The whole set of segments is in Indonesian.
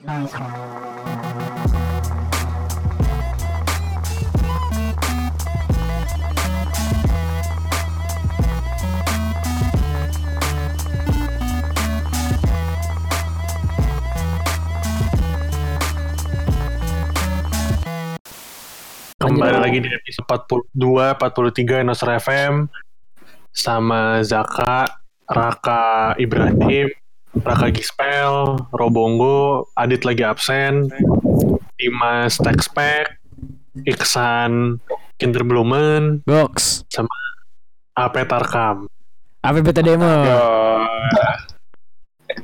Kembali lagi di episode 42, 43 Nosra FM sama Zaka, Raka Ibrahim, Raka Gispel, Robongo, Adit lagi absen, Dimas Texpack, Iksan Kinderblumen, Box. sama AP Tarkam. Apa beta demo?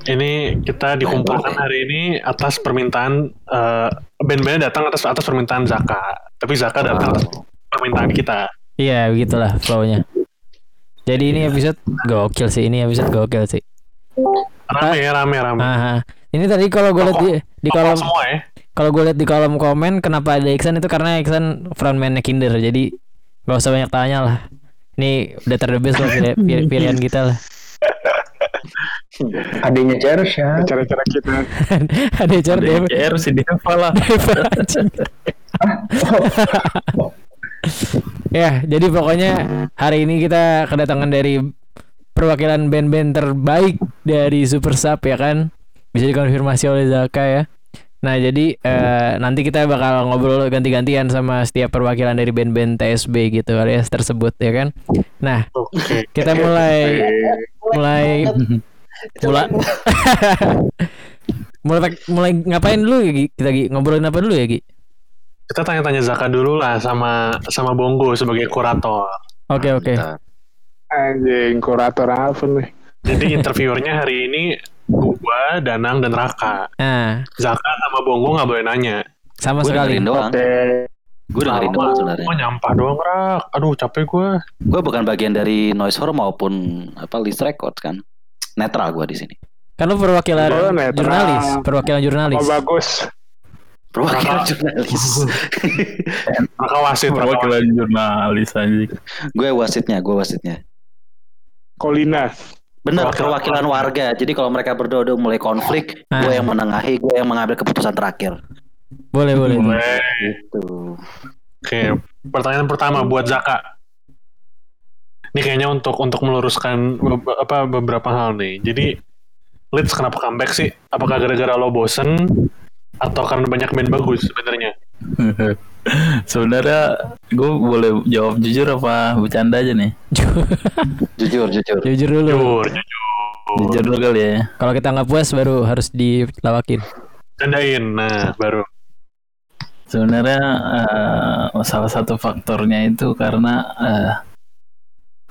Ini kita dikumpulkan hari ini atas permintaan eh, band-bandnya datang atas atas permintaan Zaka. Tapi Zaka datang atas permintaan kita. Iya, begitulah flow-nya. Jadi ini episode gokil sih, ini episode gokil sih. Rame ya, rame, rame. Aha. Ini tadi kalau gue lihat di di kolom semua ya. kalau gue lihat di kolom komen kenapa ada Iksan itu karena Iksan frontman-nya Kinder. Jadi gak usah banyak tanya lah. Ini udah terdebes lah pilih- pilih- pilihan kita lah. Adanya Ceres ya. cara-cara kita ada cara dia DCR si Deva lah ya, jadi pokoknya hari ini kita kedatangan dari perwakilan band-band terbaik dari Super Sub ya kan. Bisa dikonfirmasi oleh Zaka ya. Nah, jadi eh, nanti kita bakal ngobrol ganti-gantian sama setiap perwakilan dari band-band TSB gitu alias tersebut ya kan. Nah, Oke. kita mulai mulai mulai mulai mulai ngapain dulu ya Gi? Kita Gi? ngobrolin apa dulu ya Gi? Kita tanya-tanya Zaka dulu lah sama sama Bongo sebagai kurator. Oke oke. Anjing kurator apa nih Jadi interviewernya hari ini gua, Danang dan Raka. Nah, Zaka sama Bongo nggak boleh nanya. sama Gue sekali. dengerin doang. oke Gue dengerin doang sebenarnya. Oh nyampah doang Rak. Aduh capek gua. Gue bukan bagian dari noise horror maupun apa list records kan. Netral gue di sini. Kan lu perwakilan Oh, jurnalis, perwakilan jurnalis. oh bagus Perwakilan jurnalis. Raka wasit. Raka wasit. perwakilan jurnalis aja gue wasitnya, gue wasitnya. Kolina Bener, Perwakilan warga. Jadi kalau mereka berdua udah mulai konflik, Ah. gue yang menengahi, gue yang mengambil keputusan terakhir. Boleh boleh. Boleh. Tuh. Oke. Pertanyaan pertama buat Zaka. Ini kayaknya untuk untuk meluruskan be- apa beberapa hal nih. Jadi Leeds kenapa comeback sih? Apakah gara-gara lo bosen atau karena banyak band bagus sebenarnya? sebenarnya gue boleh jawab jujur apa bercanda aja nih Jujur, jujur. Jujur dulu. Jujur, jujur. jujur dulu kali ya Kalau kita nggak puas baru harus dilawakin. Candain. Nah, baru. sebenarnya eh, salah satu faktornya itu karena eh,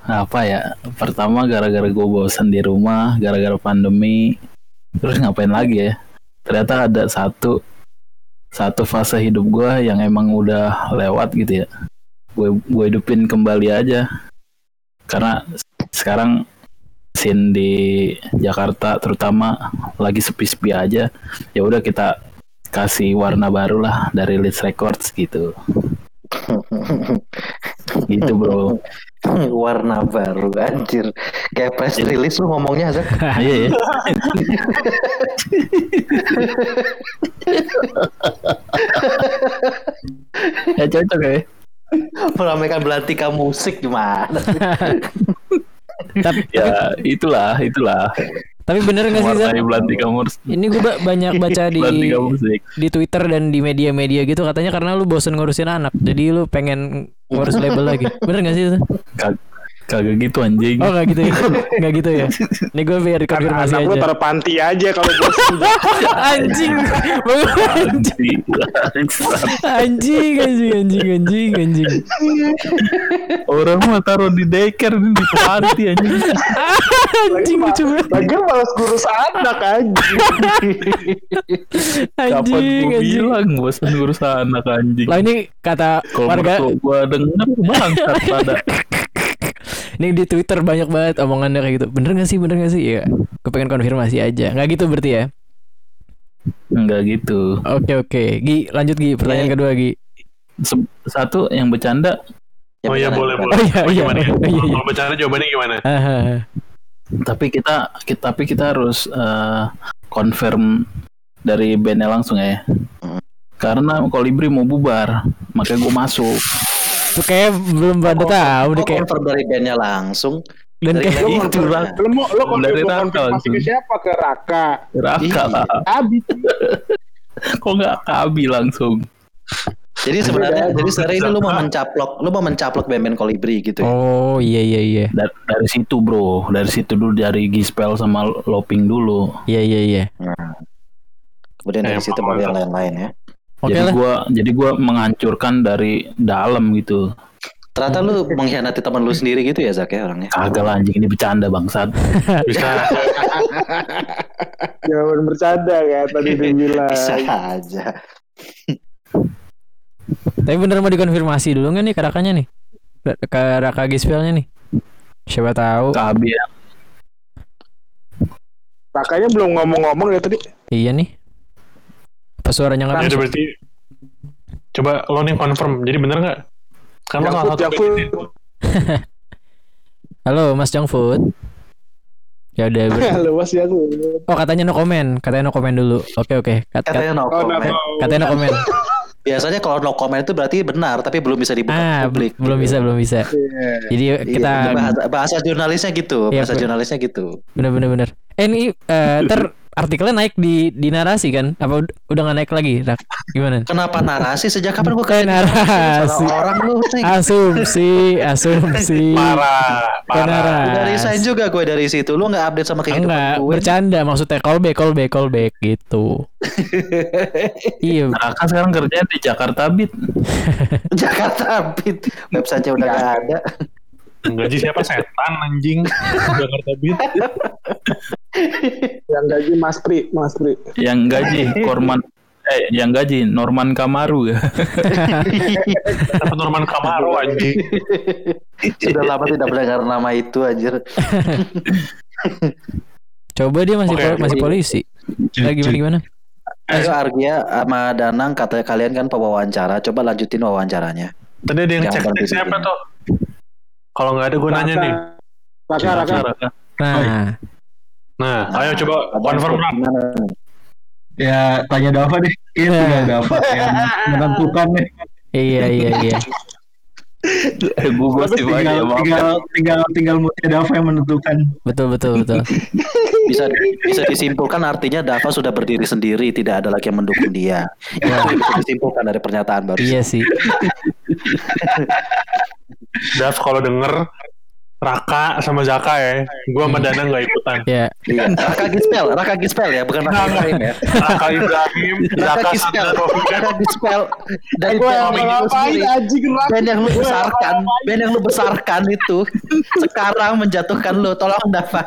apa ya pertama gara-gara gue bosan di rumah gara-gara pandemi terus ngapain lagi ya ternyata ada satu satu fase hidup gue yang emang udah lewat gitu ya. Gue gue hidupin kembali aja. Karena sekarang scene di Jakarta terutama lagi sepi-sepi aja. Ya udah kita kasih warna baru lah dari Leeds Records gitu. Gitu bro Warna baru, anjir. Kayak press release lu ngomongnya, Zak. iya ya ya cocok ya Meramaikan belantika musik gimana? tapi ya itulah itulah tapi bener nggak sih Murs Ini gue ba- banyak baca di di Twitter dan di media-media gitu katanya karena lu bosen ngurusin anak, jadi lu pengen ngurus label lagi. Bener gak sih itu? Kag- kagak gitu anjing Oh nggak gitu ya? Nggak gitu ya? Ini gue biar konfirmasi anak lu aja. taruh panti aja kalau bosan Anjing, anjing, anjing, anjing, anjing, anjing, anjing. orang mah taruh di daycare di panti anjing Anjing lucu banget. lagi malas ngurus anak anjing kapan Anjing, gue anjing. bilang bosan ngurus anak anjing Lah ini kata kalau warga gua denger bangsat pada Ini di Twitter banyak banget omongannya kayak gitu. Bener gak sih? Bener gak sih? Iya. Gue pengen konfirmasi aja. Nggak gitu berarti ya? enggak gitu Oke oke. Gi, lanjut Gi. Pertanyaan Iya. kedua Gi. Se- satu yang bercanda Ya, Oh iya boleh boleh. Oh, iya, Oh, iya. gimana ya? Oh, iya, iya. Kalau bercanda jawabannya gimana? Hahaha. tapi kita, kita tapi kita harus eh, confirm dari bandnya langsung ya. Hmm. Karena Kolibri mau bubar, makanya gue masuk. Tuh kayak belum pada tahu deh kayak dari bandnya langsung. dan kayak Lu itu mau- lah. Lu mau konfirmasi Raka konfirmasi ke langsung. siapa ke Raka? Raka Iya. lah. Abi. Kok nggak Kabi langsung? Jadi sebenarnya jadi sebenarnya ini lu mau mencaplok, lu mau mencaplok band-band kolibri gitu ya. Oh iya iya iya. Dari, dari situ bro, dari situ dulu dari Gispel sama Loping dulu. Iya iya iya. Kemudian dari situ baru yang lain-lain ya. Oke jadi gua jadi gua menghancurkan dari dalam gitu. Ternyata lu mengkhianati teman lu sendiri gitu ya Zak ya orangnya. Kagak lah anjing ini bercanda bangsat. Bisa Jangan bercanda ya tadi dia bilang. Bisa aja. Tapi bener mau dikonfirmasi dulu nggak nih karakannya nih? Ke Raka Gispelnya nih. Siapa tahu. Kabi ya. Rakanya belum ngomong-ngomong ya tadi. Iya nih. Apa suaranya nggak masuk? berarti coba lo nih confirm. Jadi bener nggak? Kan lo salah satu ini. Halo Mas Food. Ya udah. ber- Halo Mas ya aku. Oh katanya no comment. Katanya no comment dulu. Oke oke. Kat, kat- Katanya no Oh, comment. no. Katanya no comment. Biasanya kalau no comment itu berarti benar tapi belum bisa dibuka Ah publik. bel- belum bisa belum bisa. Iya. Jadi Iya, kita bahasa, bahasa jurnalisnya gitu, Iya, bahasa bener. jurnalisnya gitu. bener bener bener. Eh ini eh, ter artikelnya naik di di narasi kan? Apa ud- udah nggak naik lagi? Rak? Gimana? Kenapa narasi? Sejak kapan gua Kayak narasi. Orang lu nih. Asumsi, asumsi. Parah, parah. narasi. Udah resign juga gue dari situ. Lu nggak update sama kehidupan Enggak, gue. bercanda maksudnya callback, callback, callback gitu. iya, Raka sekarang kerjanya di Jakarta Beat. Jakarta Beat. Website-nya udah nggak ada. Gaji siapa setan anjing Jakarta Beat Yang gaji Mas Pri, Mas Pri. Yang gaji Korman eh yang gaji Norman Kamaru ya. Norman Kamaro anjing Sudah lama tidak mendengar nama itu anjir. coba dia masih Oke, pol- masih polisi. Eh, gimana gimana? Ayo Argia sama Danang kata kalian kan pewawancara. Coba lanjutin wawancaranya. tadi ada yang Jangan cek siapa tuh kalau nggak ada gue nanya nih Raka, Raka. Raka. Nah, nah ayo coba confirm? Ya tanya Dava deh. Iya Ya. tinggal Dava yang menentukan nih. iya iya iya. Eh, gua Terus sih Pak, ya, tinggal, tinggal tinggal tinggal moodnya Dava yang menentukan. Betul betul betul. Bisa bisa disimpulkan artinya Dava sudah berdiri sendiri, tidak ada lagi yang mendukung dia. Itu yang bisa disimpulkan dari pernyataan baru. iya sih. Dav kalau denger Raka sama Zaka ya gue sama Dana nggak ikutan Ya, Iya. Raka Gispel, Raka Gispel ya, bukan Raka Ibrahim ya. Raka Ibrahim Raka Zaka Gispel, Raka Gispel dari Gue band lu ngapain anjing Raka? Band yang lu besarkan, band yang lu besarkan itu sekarang menjatuhkan lu. Tolong Dava.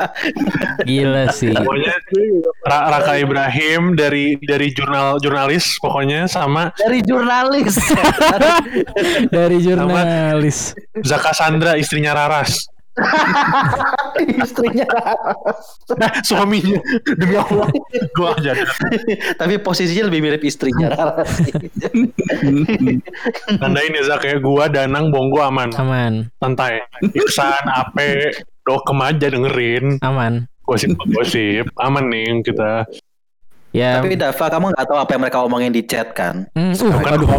gila sih. pokoknya Ra- Raka Ibrahim dari dari jurnal jurnalis pokoknya sama Dari jurnalis. Dari jurnalis. Zaka Sandra istrinya Raras Istrinya. nah, suaminya. Demi Allah. Gue aja. Tapi posisinya lebih mirip istrinya. tandain ya Zak ya. Gue Danang Bonggo aman. Aman, santai. Iksan Ape Dokem aja dengerin. Aman. gosip-gosip. Aman nih kita Ya, Tapi Dava, kamu nggak tahu apa yang mereka omongin di chat kan? hmm, uh, aduh,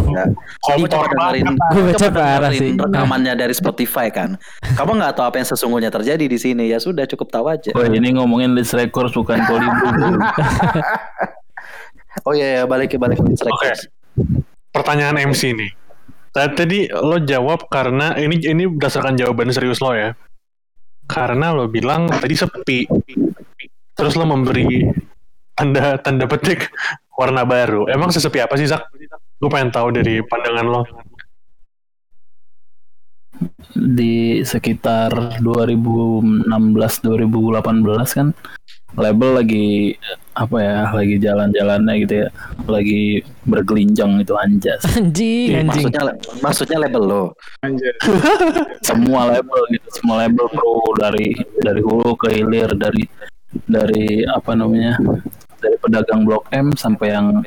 kotor coba dengerin, Gue baca coba parah dengerin sih. rekamannya dari Spotify kan. Kamu nggak tahu apa yang sesungguhnya terjadi di sini ya sudah cukup tahu aja. Oh ini ngomongin list records bukan kolibri. Oh iya, iya balik balik ke Oke. Records. pertanyaan MC nih. Tadi tadi lo jawab karena ini ini berdasarkan jawaban serius lo ya. Karena lo bilang tadi sepi. Terus lo memberi tanda tanda petik warna baru. Emang sesepi apa sih Zak? Gue pengen tahu dari pandangan lo. di sekitar 2016 2018 kan label lagi apa ya lagi jalan-jalannya gitu ya lagi bergelinjang itu anjas anjing, anjing. Maksudnya maksudnya label lo. Anjir. semua label gitu semua label pro dari dari hulu ke hilir dari dari apa namanya dari pedagang blok M sampai yang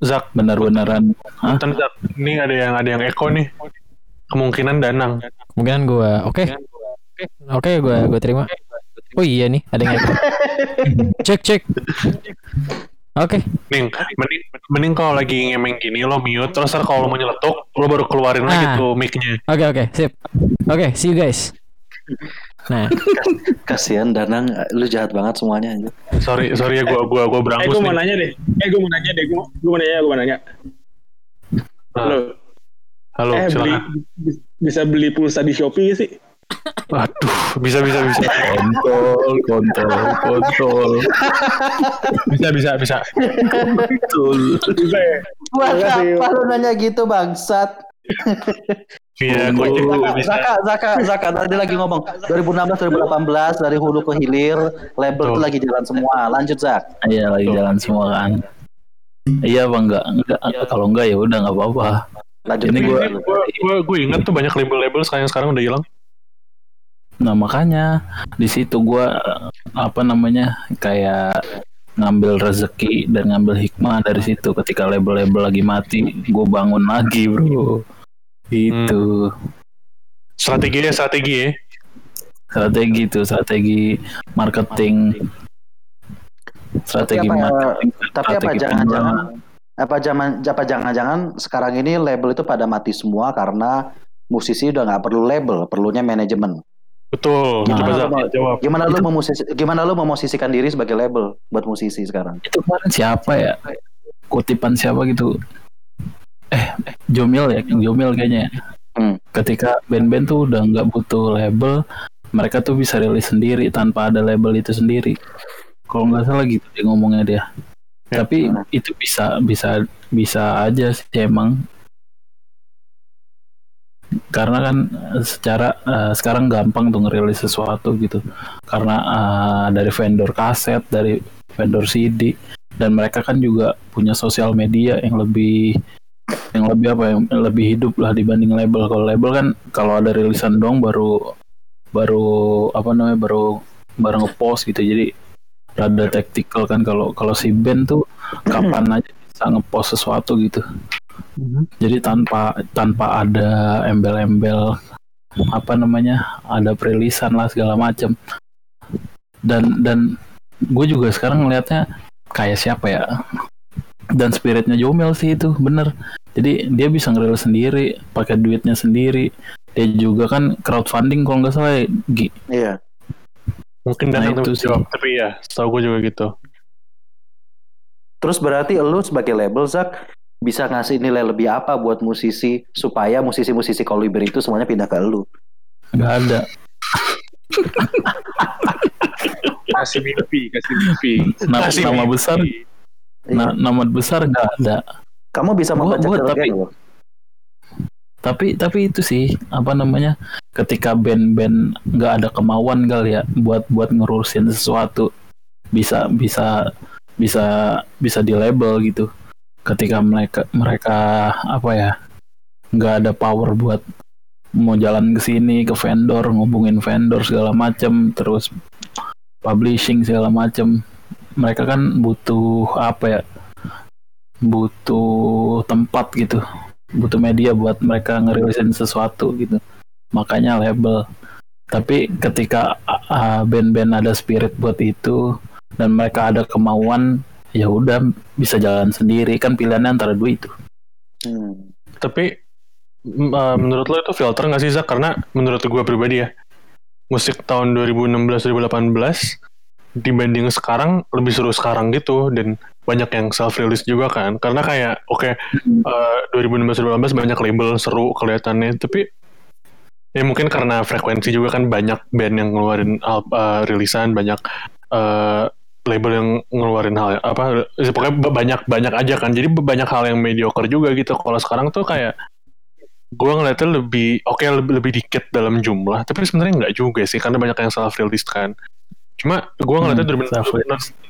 Zak, benar-benaran bentar, Zak. Ini ada yang ada yang Eko nih. Kemungkinan Danang. Kemungkinan gua. Oke. Oke, gua gua terima. Oh iya nih, ada yang echo. cek cek. Oke. Mending, mending, mending kalau lagi ngemeng gini lo mute, terus ntar kalau lo mau nyeletuk, lo baru keluarin lagi Ah. tuh mic-nya. Oke oke sip. Oke see you guys. Nah Kasihan Danang, lu jahat banget semuanya. Sorry, sorry ya gua gua gua Eh berangus gue mau nih. nanya deh. Eh gue mau nanya deh. Gue gue mau nanya. Gue mau nanya. Ah, Halo. halo, eh beli bisa beli pulsa di Shopee gak sih? Aduh, bisa bisa bisa. Kontol, kontol, kontol. Bisa bisa bisa. Betul. Bisa ya. Buat apa lu nanya gitu bangsat? Iya, Zaka, bisa. Zaka, Zaka, Zaka, tadi lagi ngomong 2016, 2018 dari hulu ke hilir, label Tuh. tuh lagi jalan semua. Lanjut Zak. Iya lagi jalan semua kan. Iya bang, enggak, enggak. Kalau enggak ya udah nggak apa-apa. Lanjut. Ini gua, gua, gua ingat tuh banyak label-label sekarang sekarang udah hilang. Nah makanya di situ gua apa namanya kayak ngambil rezeki dan ngambil hikmah dari situ ketika label-label lagi mati gue bangun lagi bro itu Strategi ya, strategi ya. strategi tuh strategi marketing strategi Tapi apa- marketing Tapi apa jangan-jangan apa zaman apa jangan-jangan sekarang ini label itu pada mati semua karena musisi udah nggak perlu label, perlunya manajemen. Betul. Nah, Zak, apa- jawab. Gimana lu memusisi, gimana lu memosisikan diri sebagai label buat musisi sekarang? itu kemarin siapa ya kutipan siapa gitu eh Jomil ya Jomil kayaknya ya. Hmm. ketika band-band tuh udah nggak butuh label mereka tuh bisa rilis sendiri tanpa ada label itu sendiri kalau nggak salah gitu dia ngomongnya dia Ya. tapi itu bisa bisa bisa aja sih emang karena kan eh, secara eh, sekarang gampang tuh ngerilis sesuatu gitu karena eh, dari vendor kaset dari vendor CD dan mereka kan juga punya sosial media yang lebih yang lebih apa yang lebih hidup lah dibanding label. Kalau label kan kalau ada rilisan dong baru baru apa namanya baru baru ngepost gitu. Jadi rada tactical kan kalau kalau si band tuh kapan aja bisa ngepost sesuatu gitu. Jadi tanpa tanpa ada embel-embel apa namanya ada perilisan lah segala macam dan dan gue juga sekarang ngelihatnya kayak siapa ya? Dan spiritnya Jomel sih itu bener jadi dia bisa ngerilis sendiri pakai duitnya sendiri dia juga kan crowdfunding kalau nggak salah ya, Gi. Iya. Mungkin Nah, itu sih. jawab, tapi ya, setahu gue juga gitu. Terus berarti lu sebagai label Zak bisa ngasih nilai lebih apa buat musisi supaya musisi-musisi koliber itu semuanya pindah ke lu? nggak ada Kasih mimpi, kasih mimpi. nama, Kasih nama mimpi. besar na- nama besar nggak ada Kamu bisa Gua- membaca gua Jurgen tapi- loh. tapi tapi itu sih apa namanya ketika band-band nggak ada kemauan kali ya buat buat ngurusin sesuatu bisa bisa bisa bisa di label gitu ketika mereka mereka apa ya nggak ada power buat mau jalan ke sini ke vendor ngubungin vendor segala macem terus publishing segala macem mereka kan butuh apa ya butuh tempat gitu. Butuh media buat mereka ngerilisin sesuatu gitu. Makanya label. Tapi ketika uh, band-band ada spirit buat itu dan mereka ada kemauan ya udah bisa jalan sendiri. Kan pilihannya antara dua itu. Hmm. Tapi uh, menurut lo itu filter nggak sih Zak? Karena menurut gue pribadi ya, musik tahun 2016-2018 dibanding sekarang lebih seru sekarang gitu. Dan banyak yang self release juga kan. Karena kayak oke uh, 2016-2018 banyak label seru kelihatannya, tapi ya mungkin karena frekuensi juga kan banyak band yang ngeluarin uh, rilisan, banyak uh, label yang ngeluarin hal apa ya pokoknya ba- banyak banyak aja kan. Jadi banyak hal yang mediocre juga gitu. Kalau sekarang tuh kayak gue ngeliatnya lebih oke lebih, lebih dikit dalam jumlah. Tapi sebenarnya nggak juga sih karena banyak yang self release kan cuma gue ngeliatnya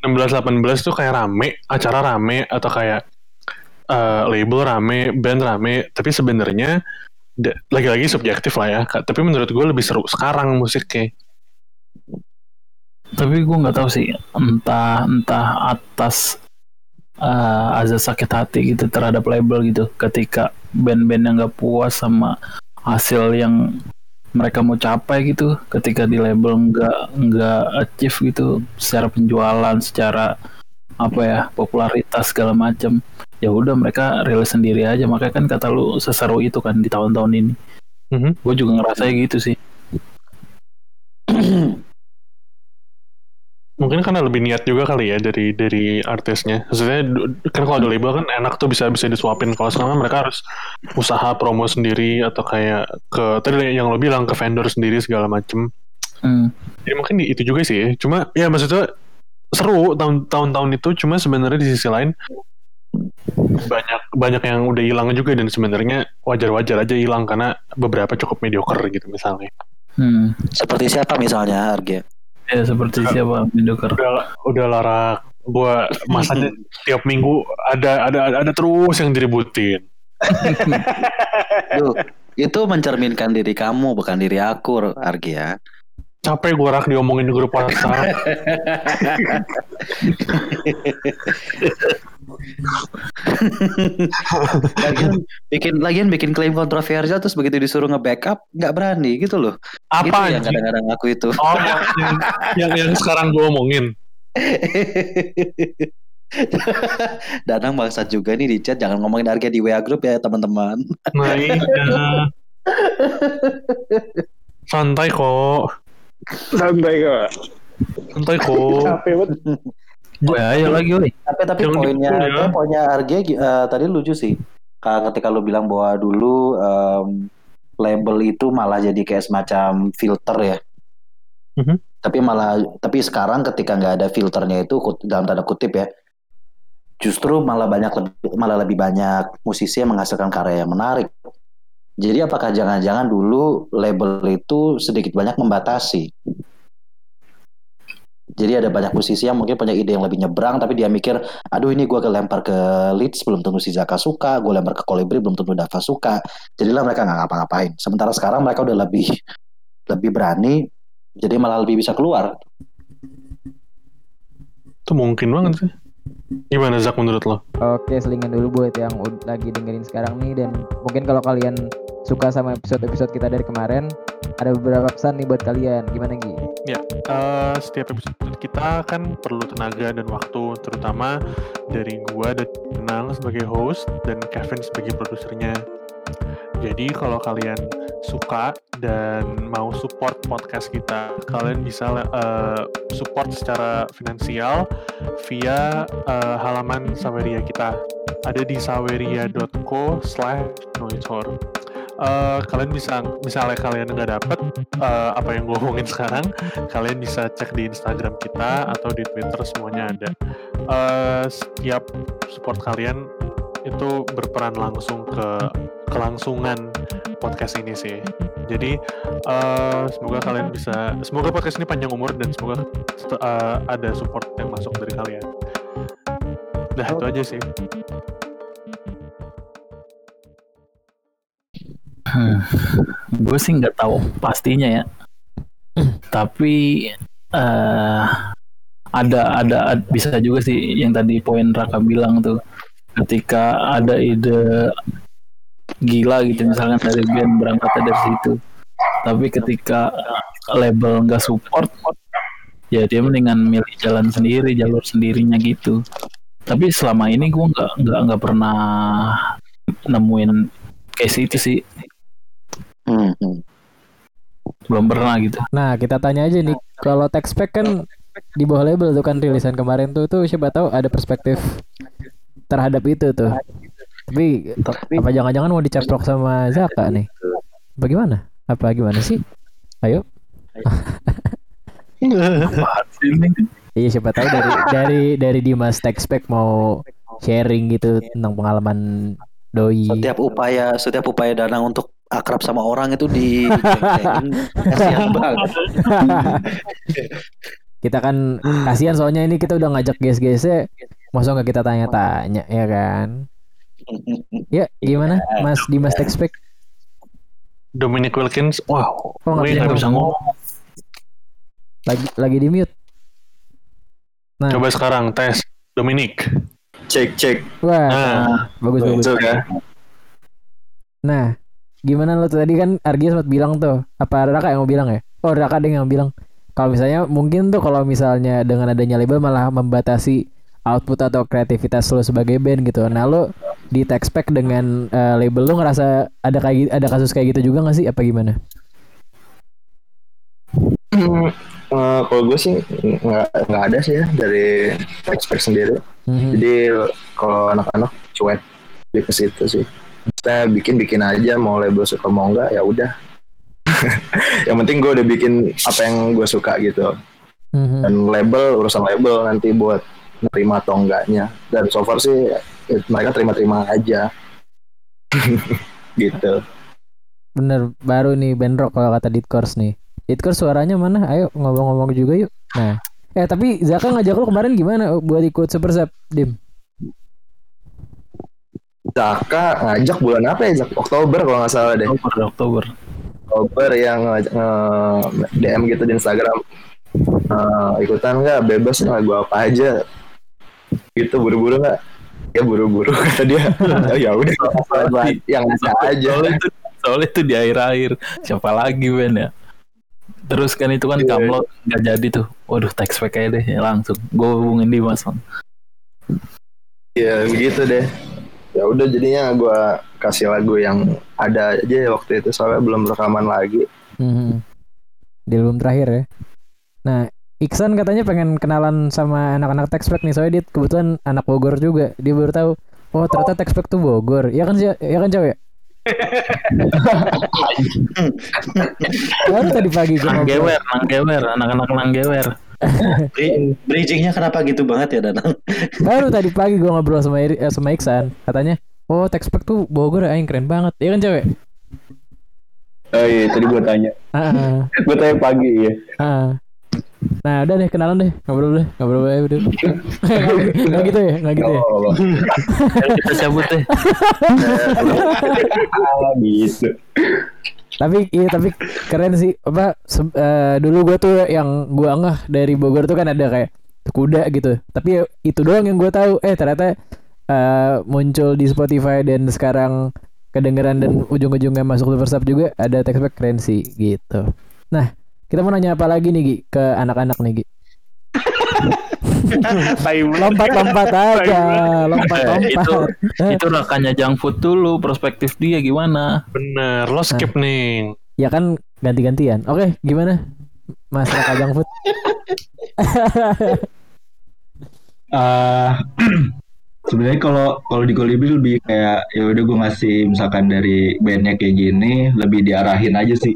Hmm, 2016 18 tuh kayak rame acara rame atau kayak eh, label rame band rame. Tapi sebenarnya lagi-lagi subjektif lah ya tapi menurut gue lebih seru sekarang musiknya. Tapi gue nggak tahu sih entah entah atas uh, azas sakit hati gitu terhadap label gitu. Ketika band-band yang nggak puas sama hasil yang mereka mau capai gitu ketika di label nggak nggak achieve gitu secara penjualan secara apa ya popularitas segala macam ya udah mereka rilis sendiri aja. Makanya kan kata lu seseru itu kan di tahun-tahun ini. Mhm. gue juga ngerasa gitu sih Mungkin karena lebih niat juga kali ya dari dari artisnya. Maksudnya kan kalau ada label kan enak tuh bisa bisa disuapin. Kalau sekarang kan mereka harus usaha promo sendiri atau kayak ke tadi yang lo bilang ke vendor sendiri segala macem. Hmm. Jadi mungkin itu juga sih. ya. Cuma ya maksudnya seru tahun tahun-tahun itu. Cuma sebenarnya di sisi lain banyak banyak yang udah hilang juga dan sebenarnya wajar-wajar aja hilang karena beberapa cukup mediocre gitu misalnya. Hmm. Seperti siapa misalnya Arge? Ya seperti siapa Mediocre Udah udah larak gua masanya tiap minggu ada ada ada, ada terus yang diributin. Duh, itu mencerminkan diri kamu bukan diri aku Arge ya. Capek gue rak diomongin di grup WhatsApp. Lagian bikin lagian bikin klaim kontroversial terus begitu disuruh nge-backup nggak berani gitu loh. Apa yang anjing? kadang-kadang aku itu. Oh, yang, yang, yang, yang sekarang gue omongin. Danang bangsat juga nih di chat jangan ngomongin harga di WA group ya teman-teman. Nah iya. Santai kok. Santai kok. Santai kok. Capek banget. Gue ayo lagi woi Tapi tapi Jangan poinnya ya. poinnya RG eh, tadi lucu sih. Ka- Ketika lu bilang bahwa dulu em, label itu malah jadi kayak semacam filter ya. Mhm. Tapi malah tapi sekarang ketika nggak ada filternya itu dalam tanda kutip ya. Justru malah banyak lebih, malah lebih banyak musisi yang menghasilkan karya yang menarik. Jadi apakah jangan-jangan dulu label itu sedikit banyak membatasi? Jadi ada banyak musisi yang mungkin punya ide yang lebih nyebrang, tapi dia mikir, aduh ini gue lempar ke Leeds belum tentu si Zaka suka, gue lempar ke Kolibri belum tentu Dava suka. Jadilah mereka nggak ngapa-ngapain. Sementara sekarang mereka udah lebih lebih berani, jadi malah lebih bisa keluar. Itu mungkin banget sih. Gimana Zak menurut lo? Oke, selingan dulu buat yang lagi dengerin sekarang nih dan mungkin kalau kalian suka sama episode-episode kita dari kemarin, ada beberapa pesan nih buat kalian. Gimana Gi? Eh, setiap episode kita kan perlu tenaga dan waktu, terutama dari gua dan Nang sebagai host dan Kevin sebagai produsernya. Jadi kalau kalian suka dan mau support podcast kita, kalian bisa eh, support secara finansial via eh, halaman Saweria kita. Ada di saweria.co slash noitor. Eh, kalian bisa misalnya kalian nggak dapet eh, apa yang gue omongin sekarang kalian bisa cek di Instagram kita atau di Twitter semuanya ada. Eh, setiap support kalian itu berperan langsung ke kelangsungan podcast ini sih. Jadi eh, semoga kalian bisa, semoga podcast ini panjang umur dan semoga eh, ada support yang masuk dari kalian. Nah itu aja sih. Gue sih nggak tahu pastinya ya. Tapi eh ada ada ad- bisa juga sih yang tadi poin Raka bilang tuh. Ketika ada ide gila gitu misalkan dari band berangkat dari situ. Tapi ketika label nggak support ya dia mendingan milih jalan sendiri jalur sendirinya gitu. Tapi selama ini gue nggak nggak nggak pernah nemuin case itu sih Hmm, belum pernah gitu Nah, kita tanya aja nih, kalau Texpack kan di bawah label tuh kan rilisan kemarin tuh tuh siapa tahu ada perspektif terhadap itu tuh. Tapi Tapi apa jangan-jangan mau dicaplok sama Zaka nih? Bagaimana? Apa gimana sih? Ayo. Iya siapa tahu dari dari dari Dimas Texpack mau sharing gitu tentang pengalaman doi. setiap upaya setiap upaya Danang untuk akrab sama orang itu di kasihan banget. kita kan kasihan soalnya ini kita udah ngajak guys-guysnya masa nggak kita tanya-tanya ya kan? Ya gimana? Mas Dimas Texpack Dominic Wilkins, wow, Oh, nggak gue bisa nggak bisa ngomong. ngomong. lagi lagi di mute. Nah. Coba sekarang tes. Dominic. Cek cek. wah Nah, bagus bagus. Itu ya. nah gimana lo tadi kan Argi sempat bilang tuh apa Raka yang mau bilang ya oh Raka deh yang bilang kalau misalnya mungkin tuh kalau misalnya dengan adanya label malah membatasi output atau kreativitas lo sebagai band gitu. Nah lo di Texpack dengan eh, label lo ngerasa ada kayak ada kasus kayak gitu juga gak sih? Apa gimana? Hmm, eh, kalau gue sih nggak nggak ada sih ya dari expert sendiri. Mhm. Jadi kalau anak-anak cuek di ke situ sih. Saya bikin bikin aja mau label suka mau enggak ya udah. yang penting gue udah bikin apa yang gue suka gitu. Mhm. Dan label urusan label nanti buat nerima atau enggaknya. Dan so far sih mereka terima-terima aja. gitu. Bener baru nih band rock kalau kata Ditcourse nih. Ditcourse suaranya mana? Ayo ngomong-ngomong juga yuk. Nah, eh tapi Zaka ngajak lo kemarin gimana buat ikut Super Sub, Dim? Zaka ngajak bulan apa ya? Zak? Oktober kalau nggak salah deh. Oktober Oktober. Oktober yang nge- nge- DM gitu di Instagram. Eh, ikutan nggak? Bebas lah gue apa aja. Gitu buru-buru nggak? Ya buru-buru kata dia. Oh, ya udah gua yang ada aja. soalnya itu soalnya itu di akhir-akhir. Siapa lagi Ben ya? Terus kan itu kan Iya. kamlot nggak jadi tuh. Waduh text pack aja deh ya langsung. Gue hubungin Dimas Bang. ya begitu deh ya udah jadinya gue kasih lagu yang ada aja waktu itu soalnya belum rekaman lagi Mhm. Di album terakhir ya. Nah, Iksan katanya pengen kenalan sama anak-anak Texpack nih, soalnya dia kebetulan anak Bogor juga. Dia baru tahu, oh ternyata Texpack tuh Bogor. Ya kan sih, ya kan ya? Baru tadi pagi gue. Nanggewer, nanggewer, anak-anak nanggewer. Bri- Bridgingnya kenapa gitu banget ya Danang? Baru tadi pagi gue ngobrol sama Iri- eh, sama Iksan, katanya, oh Texpack tuh Bogor, aing keren banget. Ya kan cowok? Oh iya, tadi gue tanya. Ah, Gue tanya pagi ya. Nah, udah deh kenalan deh, ngobrol deh, ngobrol deh udah. Nggak gitu ya, nggak gitu ya. Oh, Ayo kita cabut deh. ah, gitu. tapi iya tapi keren sih apa se- eh, dulu gue tuh yang gue ngeh dari Bogor tuh kan ada kayak kuda gitu tapi ya itu doang yang gue tahu eh ternyata eh, muncul di Spotify dan sekarang kedengeran dan ujung-ujungnya masuk Sub juga ada textback keren sih gitu nah kita mau nanya apa lagi nih Gi? Ke anak-anak nih Gi. Lompat-lompat aja lompat-lompat. Eh, itu itu rekannya junk food dulu perspektif dia gimana? Bener, lo skip nih. ya kan ganti-gantian. Oke gimana? Mas Raka Junk Food? Eh, sebenarnya kalau kalau di Kolibri lebih kayak ya udah gue ngasih misalkan dari bandnya kayak gini lebih diarahin aja sih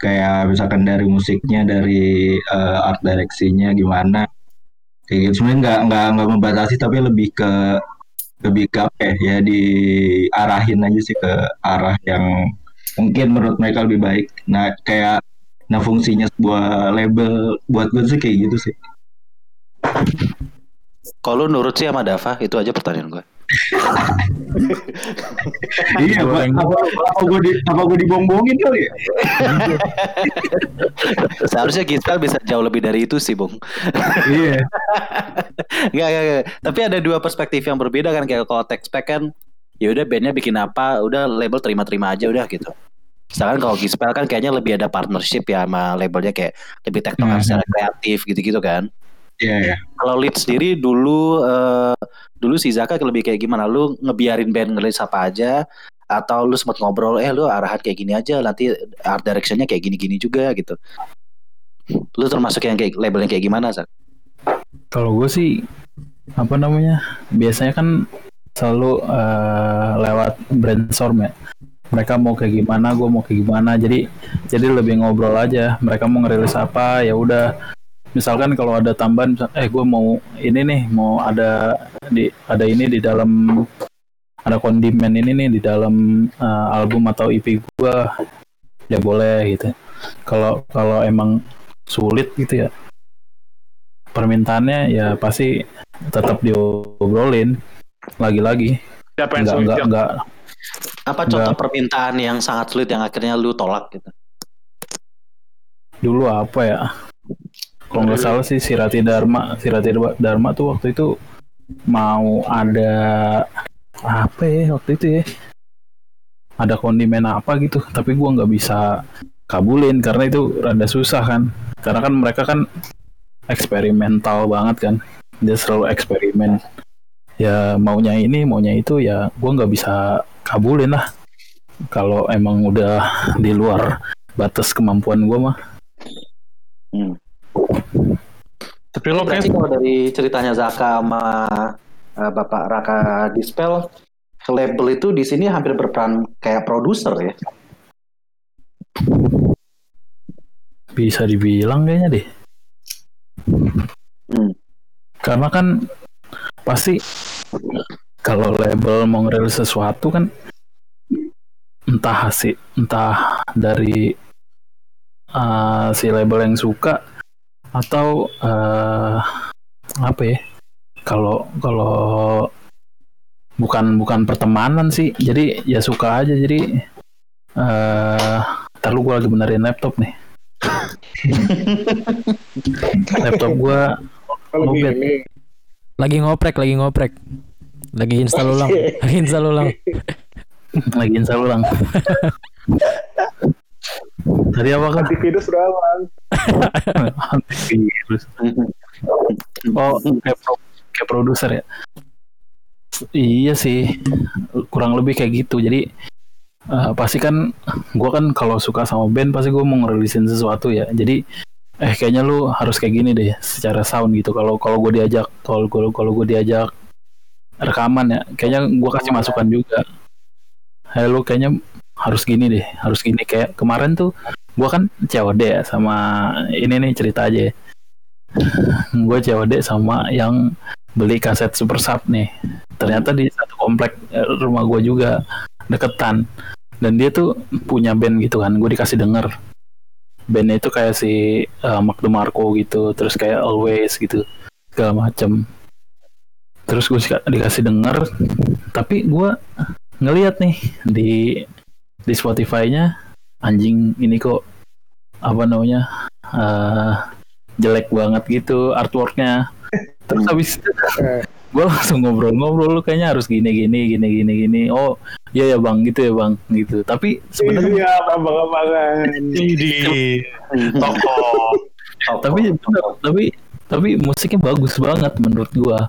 kayak misalkan dari musiknya dari eh, art direksinya gimana. Kayak gitu. Sebenarnya nggak nggak nggak membatasi tapi lebih ke lebih ke apa ya, ya diarahin aja sih ke arah yang mungkin menurut mereka lebih baik. Nah kayak nah fungsinya sebuah label buat gue sih kayak gitu sih. Kalau nurut sih sama Dava, itu aja pertanyaan gue. Iya, Pak. apa, apa gue di, apa gue dibombongin kali ya? Seharusnya Gisel bisa jauh lebih dari itu sih, Bung. Iya. Enggak, enggak, enggak. Tapi ada dua perspektif yang berbeda kan kayak kalau Texpack kan ya udah bandnya bikin apa, udah label terima-terima aja udah gitu. Sedangkan kalau Gispel kan kayaknya lebih ada partnership ya sama labelnya kayak lebih tektokan Mhm. secara kreatif gitu-gitu kan. Iya, iya. Kalau lead sendiri dulu eh, dulu si Zaka lebih kayak gimana? Lu ngebiarin band ngelis apa aja atau lu sempat ngobrol eh lu arahan kayak gini aja nanti art directionnya kayak gini-gini juga gitu. Lu termasuk yang kayak labelnya kayak gimana, Zak? Kalau gue sih apa namanya? Biasanya kan selalu eh, lewat brainstorm ya. Mereka mau kayak gimana, gue mau kayak gimana. Jadi jadi lebih ngobrol aja. Mereka mau ngerilis apa, ya udah. Misalkan kalau ada tambahan, eh gue mau ini nih, mau ada di ada ini di dalam ada kondimen ini nih di dalam eh, album atau EP gue, ya boleh gitu. Kalau kalau emang sulit gitu ya, permintaannya ya pasti tetap diobrolin lagi-lagi Siapa yang nggak sulit? nggak Jok? nggak Apa contoh permintaan yang sangat sulit yang akhirnya lu tolak gitu? dulu apa ya kalau nggak salah sih Sirati Dharma Sirati Dharma tuh waktu itu mau ada apa ya waktu itu ya? Ada kondimen apa gitu tapi gua nggak bisa kabulin karena itu rada susah kan. Karena kan mereka kan eksperimental banget kan. Dia selalu eksperimen. Ya maunya ini maunya itu ya gue nggak bisa kabulin lah. Kalau emang udah di luar batas kemampuan gue mah. Hmm. Tapi lo kayak kalau dari ceritanya Zaka sama eh, Bapak Raka Dispel, label itu di sini hampir berperan kayak produser ya. bisa dibilang kayaknya deh Hmm. karena kan pasti kalau label mau ngerilis sesuatu kan entah sih entah dari uh, si label yang suka atau uh, apa ya kalau kalau bukan bukan pertemanan sih jadi ya suka aja jadi eh uh, gue lagi benerin laptop nih laptop Mobil. gini, Lagi ngoprek, lagi ngoprek. Lagi install ulang. Lagi install ulang. lagi install ulang tadi apa kan antivirus doang. Antivirus. oh kayak, pro- kayak produser ya? Iya sih. Kurang lebih kayak gitu. Jadi eh, pasti kan gua kan kalau suka sama band pasti gue mau ngerilisin sesuatu ya. Jadi eh kayaknya lu harus kayak gini deh secara sound gitu. Kalau kalau gue diajak kalau kalau kalau gue diajak rekaman ya kayaknya gue kasih masukan juga. Hey lu kayaknya harus gini deh harus gini. Kayak kemarin tuh gue kan COD ya sama ini nih cerita aja ya. Gue COD sama yang beli kaset Super Sub nih. Ternyata di satu komplek eh, rumah gue juga deketan. Dan dia tuh punya band gitu kan gue dikasih denger. Bandnya itu kayak si uh, Mark DeMarco gitu terus kayak Always gitu segala macem. Terus gue dikasih denger tapi gue ngeliat nih di di Spotify-nya. Anjing ini kok apa namanya eh, jelek banget gitu artworknya. Terus habis itu gue langsung ngobrol-ngobrol lu kayaknya harus gini gini gini gini gini. Oh iya ya bang gitu ya bang gitu. Tapi sebenarnya Iya, abang-abangan. di toko. tapi tapi tapi musiknya bagus banget menurut gua.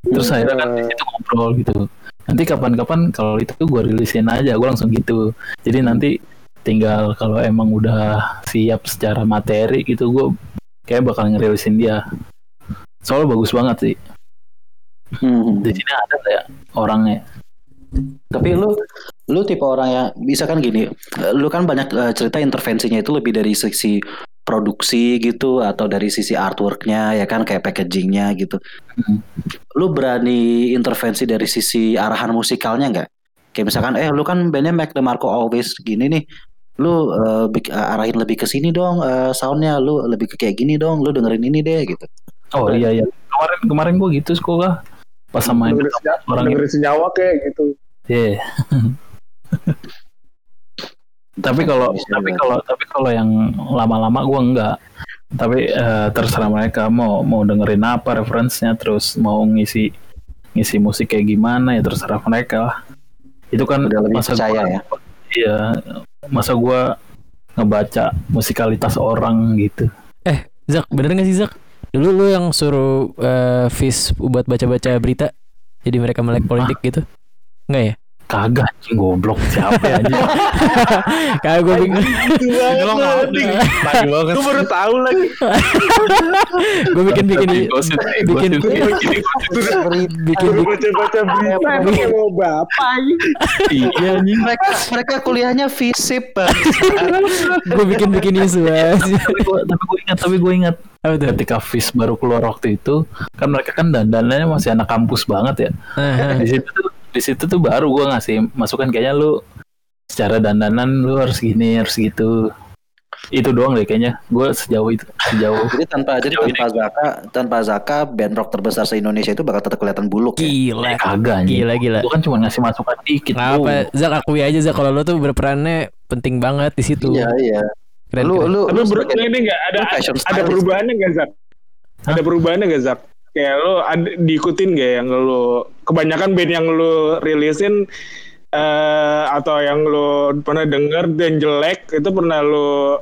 Terus akhirnya kan di situ ngobrol gitu nanti kapan-kapan kalau itu gua rilisin aja gua langsung gitu. Jadi nanti tinggal kalau emang udah siap secara materi gitu gua kayak bakal ngerilisin dia. Soalnya bagus banget sih. Hmm. di sini ada kayak orangnya. Tapi lu lu tipe orang yang bisa kan gini, lu kan banyak eh, cerita intervensinya itu lebih dari sisi produksi gitu atau dari sisi artworknya ya kan kayak packagingnya gitu. Hmm. Lu berani intervensi dari sisi arahan musikalnya nggak? Kayak misalkan eh lu kan bandnya Mac DeMarco Always gini nih. Lu eh, bik- eh, arahin lebih ke sini dong eh, soundnya, lu lebih ke kayak gini dong, lu dengerin ini deh gitu. oh iya iya kemarin kemarin gua gitu sekolah pas sama Dengerin orang dengerin senyawa kayak gitu. Iya. tapi kalau Bisa tapi berarti. kalau tapi kalau yang lama-lama gua enggak. Tapi eh, terserah mereka mau mau dengerin apa referensinya terus mau ngisi ngisi musik kayak gimana ya terserah mereka lah. Itu kan Udah lebih masa percaya gua, ya. Iya, masa gua ngebaca musikalitas orang gitu. Zak, bener gak sih Zak? Dulu lu yang suruh eh, Fis buat baca-baca berita jadi mereka melek politik gitu? Enggak ya? Kagak anjing goblok siapa ya anjing. Kayak gue bingung. Lo banget. Gue baru tahu lagi. gue bikin bikin bikin bikin baca-baca berita kayak mau bapak. Iya anjing. Mereka mereka kuliahnya FISIP. Gue bikin bikin isu aja. tapi gue ingat tapi gue ingat ketika Fis baru keluar waktu itu kan mereka kan dandanannya masih anak kampus banget ya di situ di situ tuh baru gue ngasih masukan kayaknya lu secara dandanan lu harus gini harus gitu itu doang deh kayaknya gue sejauh itu sejauh Jadi tanpa jadi tanpa Zaka tanpa Zaka band rock terbesar se Indonesia itu bakal tetap kelihatan buluk ya. gila. kagak anjing Gila gila. gue kan cuma ngasih masukan dikit Nggak apa, Zak akui aja Zak kalau lu tuh berperannya penting banget di situ. Iya iya. Keren, Lu keren. lu Tapi lu ber- sebagai- ini nggak ada lu ada perubahannya nggak Zak? Ada perubahannya nggak Zak? Kayak lo ada, diikutin gak yang lo kebanyakan band yang lo rilisin eh atau yang lo pernah denger dan jelek itu pernah lo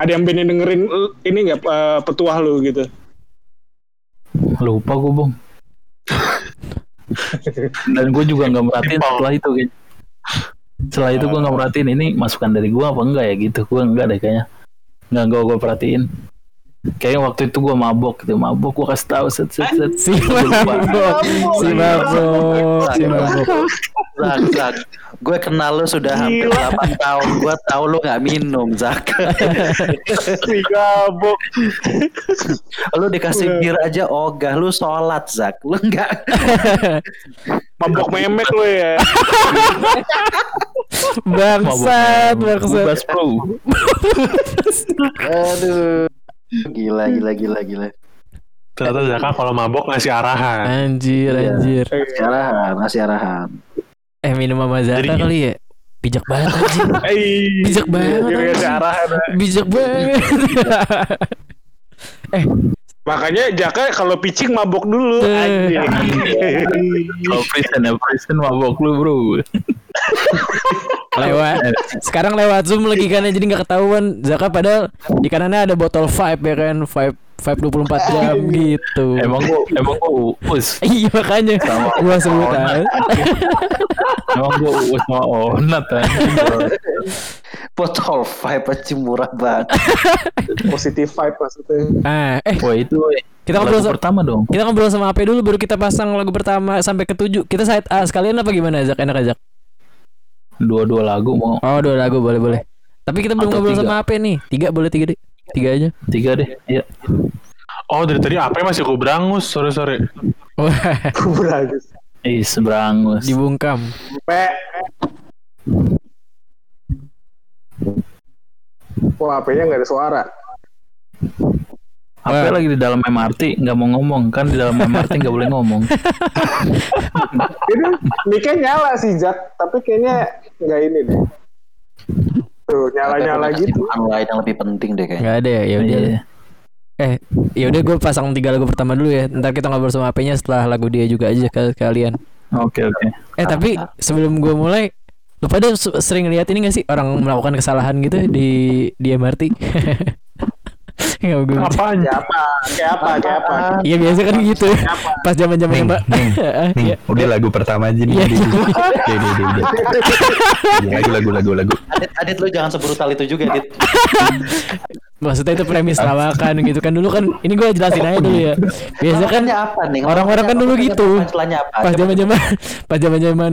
ada yang band yang dengerin ini nggak eh, petuah lo gitu? lupa gue bung. Dan gue juga nggak merhatiin setelah itu kayaknya setelah itu gue nggak merhatiin ini masukan dari gue apa enggak ya gitu. Gue enggak deh kayaknya. Nggak gue gue perhatiin kayaknya waktu itu gue mabok gitu mabok gue kasih tahu set set set Si mabok, si mabok, si mabok. Zak, Zak. Gue kenal lu sudah hampir 8 tahun. Gue tahu lu nggak minum, Zak. Si gabok. lu dikasih bir aja ogah. Lu sholat, Zak. Lu nggak. Mabok memek lu ya. Bangsat, mabok bangsat. bro Aduh. Gila, gila, gila, gila. Ternyata Zaka kalau mabok ngasih arahan. Anjir, Iya. anjir. Ngasih arahan, ngasih arahan. Eh minum sama Zaka Jadi- kali ya? Bijak banget anjir. Eh, Bijak banget. Anjing. arahan. Bijak banget. Makanya Jaka kalau pitching mabok dulu. Eh. Anjing. kalau prison ya prison mabok lu bro lewat. Sekarang lewat zoom lagi kan jadi nggak ketahuan. Zaka padahal di kanannya ada botol vibe ya kan vibe vibe 24 jam gitu. Emang gua emang gua us iya makanya. Gua sebut emang gua us sama onat. Botol vibe aja murah banget. Positive vibe maksudnya. ah eh. Wah itu kita ngobrol lagu sama pertama dong. kita ngobrol sama AP dulu baru kita pasang lagu pertama sampai ke tujuh kita side A sekalian apa gimana Zak? Enak aja dua-dua lagu mau. Oh dua lagu boleh boleh. Tapi kita belum ngobrol tiga. sama AP nih. Tiga boleh tiga deh. Tiga aja. Tiga deh ya Oh dari tadi apa masih gue berangus sore sore. wah. Bagus. ih seberangus dibungkam. Pe. Wah, HP-nya nggak ada suara. Apa lagi di dalam MRT nggak mau ngomong kan di dalam MRT nggak boleh ngomong Ini mic-nya nyala sih, Jack. Tapi kayaknya nggak ini deh. Tuh, nyala-nyala gitu. lain yang lebih penting deh kayaknya. nggak ada ya ya udah Iya. Eh, ya udah gue pasang tiga lagu pertama dulu ya. Ntar kita ngobrol sama AP-nya setelah lagu dia juga aja ke kalian. oke oke Eh tapi sebelum gue mulai, lu pada sering lihat ini gak sih orang melakukan kesalahan gitu di di MRT? Nggak gue. Apaan? Kayak apa? Kayak apa? Kayak apa? Iya biasa kan gitu. Pas zaman zaman Ning, mbak. Iya. udah lagu pertama aja nih. Iya. Udah. Udah, Lagu, lagu, lagu, lagu. Adit, Adit lu jangan sebrutal itu juga, Adit. Maksudnya itu premis lawakan gitu kan dulu kan. Ini gue jelasin aja dulu ya. Biasa kan Lawakannya apa nih? orang-orang kan dulu gitu. pas zaman zaman pas zaman zaman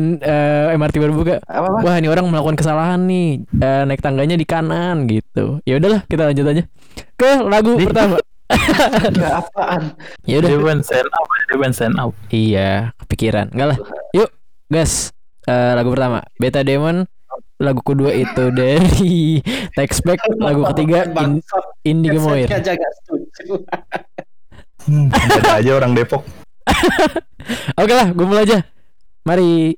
MRT baru buka. Wah ini orang melakukan kesalahan nih Eh, naik tangganya di kanan gitu. Ya udahlah kita lanjut aja ke lagu pertama. Enggak apaan. Ya udah. band stand up ya, stand up Iya kepikiran. Enggak lah. Yuk gas Eh, lagu pertama Beta Demon. Lagu kedua itu dari Text Back. Lagu ketiga In, jaga setuju. Hmm, aja orang Depok. Oke lah, gue mulai aja. Mari.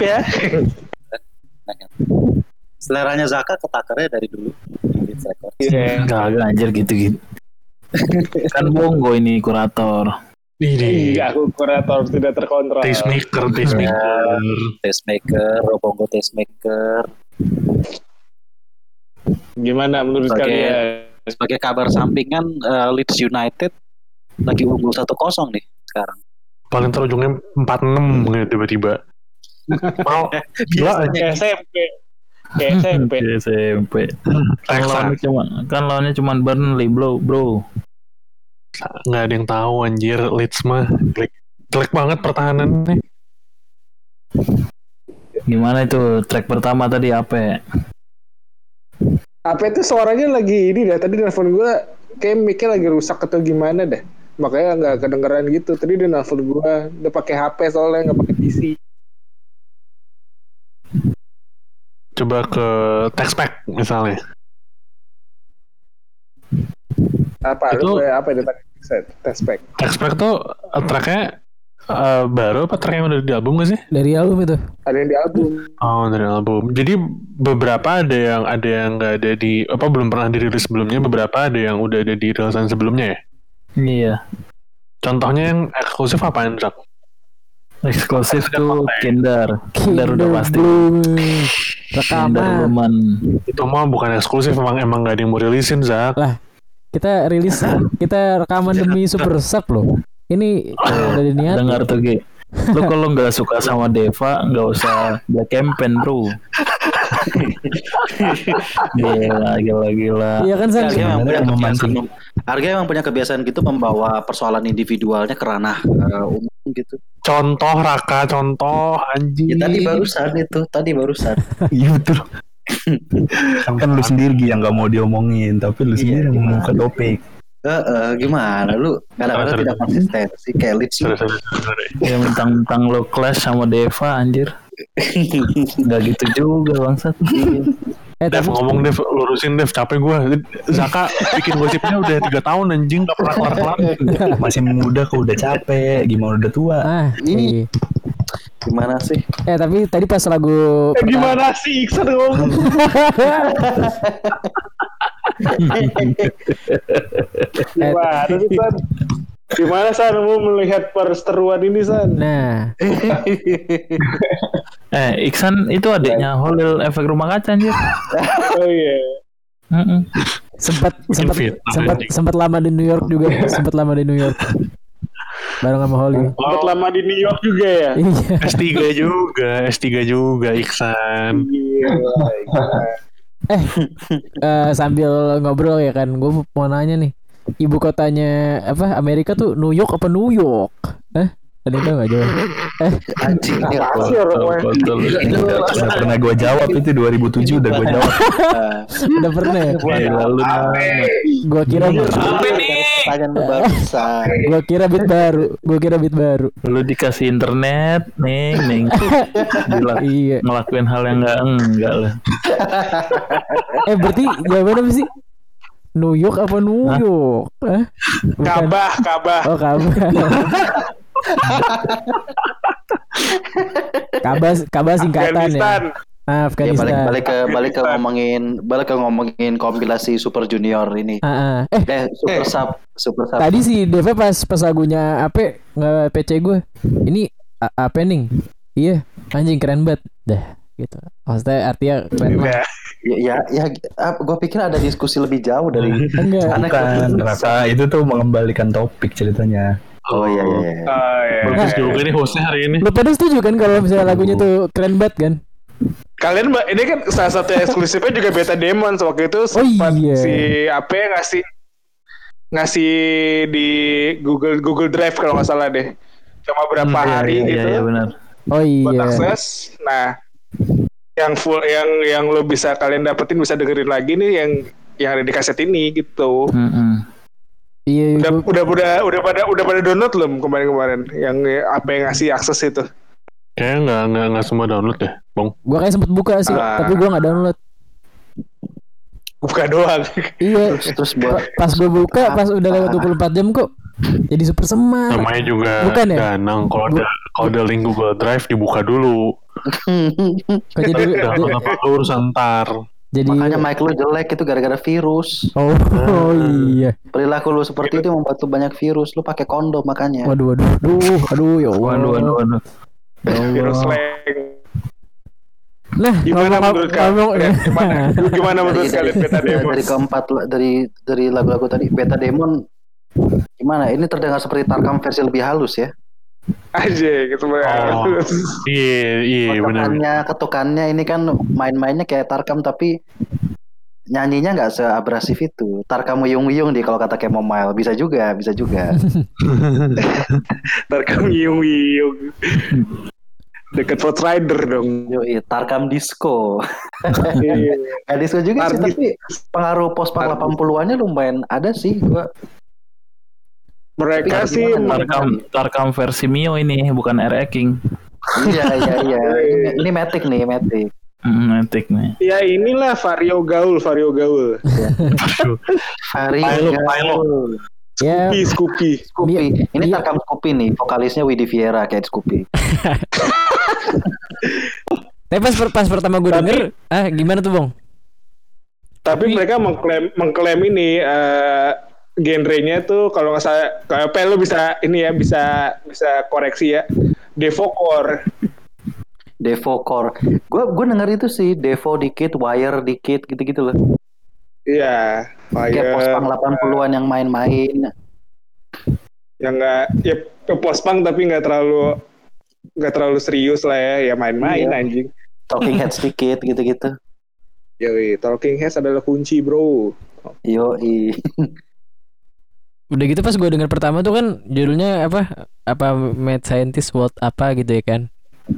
Ya. Seleranya Zaka ketakernya dari dulu. di Hits Record. Iya. Enggak, enggak anjir gitu-gitu. kan bongo ini kurator. Ini Iya, aku kurator tidak terkontrol. tastemaker, tastemaker. Tastemaker, Robongo Tastemaker. Gimana menurut Sebagai- kalian? Sebagai kabar sampingan, eh, Leeds United lagi unggul 1-0 nih sekarang. paling terujungnya 46 gitu tiba-tiba. Mau gila Kayak SMP. Kayak SMP. SMP. Kan lawannya cuma kan lawannya cuma Burnley, bro, bro. nggak ada yang tahu anjir Leeds mah jelek, jelek banget pertahanannya. Gimana itu track pertama tadi apa? Apa itu suaranya lagi ini dah. Tadi nelfon gue kayak mic lagi rusak atau gimana dah. Makanya nggak kedengeran gitu. Tadi dia nelfon gue. Dia pakai HP soalnya nggak pakai PC. Coba ke text pack misalnya. Apa? Itu- apa tadi? Test pack. Text pack tuh eh, tracknya eh, baru apa track yang udah di album gak sih? Dari album itu. Ada yang di album. Oh dari album. Jadi beberapa ada yang ada yang nggak ada di apa belum pernah dirilis sebelumnya. Beberapa ada yang udah ada di rilisan sebelumnya ya. Iya. Contohnya yang eksklusif apaan Zak? Eksklusif tuh Kinder. Kinder udah pasti. Rekaman. Itu mah bukan eksklusif emang emang gak ada yang mau rilisin Zak. Kita rilis, kita rekaman demi Super Sub loh. Ini udah diniat. Dengar tuh Gi. Lu kalau nggak suka sama Deva, nggak usah black campaign bro. Gila, gila, gila. Iya kan San? Arga emang punya kebiasaan Arga emang punya kebiasaan gitu membawa persoalan individualnya ke ranah eh, umum gitu. Contoh Raka, contoh anjing. Ya, tadi barusan itu, tadi barusan. Iya betul. kan lu sendiri yang nggak mau diomongin, tapi lu Iya, sendiri yang mau ke topik. Eh, eh, gimana lu kadang-kadang tidak sorry. konsistensi kayak lead sih. Ya mentang-mentang lo clash sama Deva anjir. Nggak gitu juga bangsat. Eh Dev tapi ngomong Dev, lurusin Dev, capek gue. Zaka bikin gosipnya udah tiga tahun anjing, gak pernah kelar-kelar. Masih muda kok udah capek, gimana udah tua. ah, iya. Gimana sih? Eh tapi tadi pas lagu Eh, gimana sih Iksan ngomong? Gimana sih San? Gimana San mau melihat perseteruan ini San? Nah, Eh, Iksan itu adiknya Holil efek rumah kaca anjir. Oh iya. Mm-mm. sempat sempat fitnah, sempat anjing. sempat lama di New York juga, sempat lama di New York. Bareng sama Holly. Sempat lama di New York juga ya. Iya. S3 juga, S3 juga Iksan. Gila. Eh, sambil ngobrol ya kan, gue mau nanya nih, ibu kotanya apa Amerika tuh New York apa New York? Eh, ada yang tahu nggak jawab? Eh, Anjing ini Apa sih orang gue? Betul. Udah pernah gue jawab itu 2007 udah gue jawab. udah pernah. ya? Gila lu nah. Gua kira? Pertanyaan barusan. gua kira beat baru, gua kira beat baru. Lu dikasih internet, nih, nih. Gila. Iya. Ngelakuin hal yang enggak enggak lah. Eh berarti jawabannya apa sih? New York apa New York? Eh? Bukan. Kabah, kabah. Oh kabar. Kabah kabah singkatan ya. Afghanistan. Ah, Ya Afghanistan. balik balik ke balik ke ngomongin balik ke ngomongin kompilasi Super Junior ini. Ah, ah. Eh, Eh Super Sub, Super Sub. tadi si Deve pas pas lagunya apa nggak PC gue. Ini apa nih? Iya, anjing keren banget. Dah, gitu. Maksudnya artinya keren lah. Ya. Ya ya, ya gue pikir ada diskusi lebih jauh dari Enggak. Bukan, Raka itu tuh mengembalikan topik ceritanya. Oh iya iya. iya. Oh, iya. Bagus juga nih hostnya hari ini. Lu pada setuju kan kalau misalnya lagunya tuh keren banget kan? Kalian mbak ini kan salah satu eksklusifnya juga Beta Demons waktu itu sempat iya. si apa ya, ngasih ngasih di Google Google Drive kalau nggak salah deh. Cuma berapa Hmm, iya, hari iya, gitu Iya, iya benar. Oh buat iya. akses. Nah, yang full yang yang lo bisa kalian dapetin bisa dengerin lagi nih yang yang ada di kaset ini gitu. Mm-mm. Iya, Udah gua- udah udah udah pada udah pada download belum kemarin-kemarin yang apa yang ngasih akses itu. Kayaknya nggak nggak nggak semua download deh, Bang. gua kayak sempet buka sih, Ah. tapi gua nggak download. Buka doang. Iya. Terus terus buat Pa- Pas gua buka, pas udah lewat 24 jam kok jadi super semar. Namanya juga Bukan ya? Danang. Kalau ada kalau ada link Google Drive dibuka dulu. Kok jadi Udah nggak apa urusan ntar. jadi makanya mic lu jelek itu gara-gara virus. Oh, oh iya. Perilaku lu seperti itu membuat lu banyak virus. Lu pakai kondom makanya. Waduh, waduh, aduh, aduh, ya Allah. Waduh, waduh, waduh. Ya Allah. Virus slang. Nah, Gimana ngomong- menurut kalian? Eh, Gimana? Gimana menurut dari, kalian Beta dari, Demons? dari keempat dari dari lagu-lagu tadi Beta Demon gimana? Ini terdengar seperti Tarkam versi lebih halus ya. aja gitu Oh. Iya, iya benar. Ketukannya, ketukannya ini kan main-mainnya kayak Tarkam tapi nyanyinya nggak seabrasif itu. Tarkam uyung-uyung di kalau kata Kemomile bisa juga, bisa juga. Tarkam Yung Deket Road Rider dong. Yoi, Tarkam disco. Iya. Kayak disco juga sih, Tarkam. tapi pengaruh post-punk 80-annya lumayan ada sih gua. Mereka Tapi sih? Tarkam Tarkam versi Mio ini bukan RE King. Iya, iya, iya. Ini, ini Matic nih, Matic. Hmm, etik nih. ya inilah vario gaul, vario gaul. Aduh. Hari Pilo. Ya, Scoopy, Scoopy. Scoopy. Ini Iya. Tarkam Scoopy nih, vokalisnya Widi Viera kayak Scoopy. tapi pas pas pertama gue Tapi- denger, ah gimana tuh bang? Tapi mereka mengklaim mengklaim ini eh genrenya tuh kalau nggak salah kayak apa lu bisa ini ya bisa bisa koreksi ya. Devocore. Devo Core. Gue gue denger itu sih, Devo dikit, Wire dikit, gitu-gitu loh. Iya. Kayak post-punk 80-an yang main-main. yang nggak ya post-punk tapi nggak terlalu nggak terlalu serius lah ya ya main-main Iya. anjing. Talking Heads dikit, gitu-gitu. Yoi, Talking Heads adalah kunci bro. Yoi. Udah gitu pas gue denger pertama tuh kan judulnya apa? Apa Mad Scientist World apa gitu ya kan?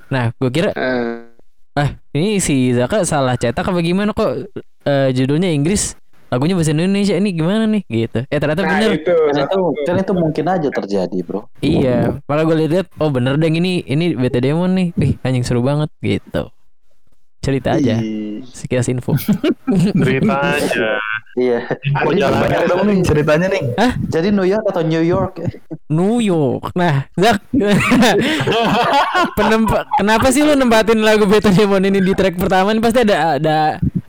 Nah, gue kira Eh, ah ini si Zaka salah cetak apa gimana kok eh, judulnya Inggris lagunya bahasa Indonesia ini gimana nih? Gitu. Eh ternyata nah bener. itu Kan itu, kan itu mungkin aja terjadi, bro. iya malah gue lihat oh bener deh ini ini BT Demon nih. Wih, anjing seru banget gitu. Cerita aja. Sekilas info. Cerita aja. Iya. Jalan. Banyak dong nih ceritanya nih. Jadi New York atau New York? New York. Nah Zak. Penempa- kenapa sih lu nempatin lagu BT Demon ini di track pertama? Ini pasti ada ada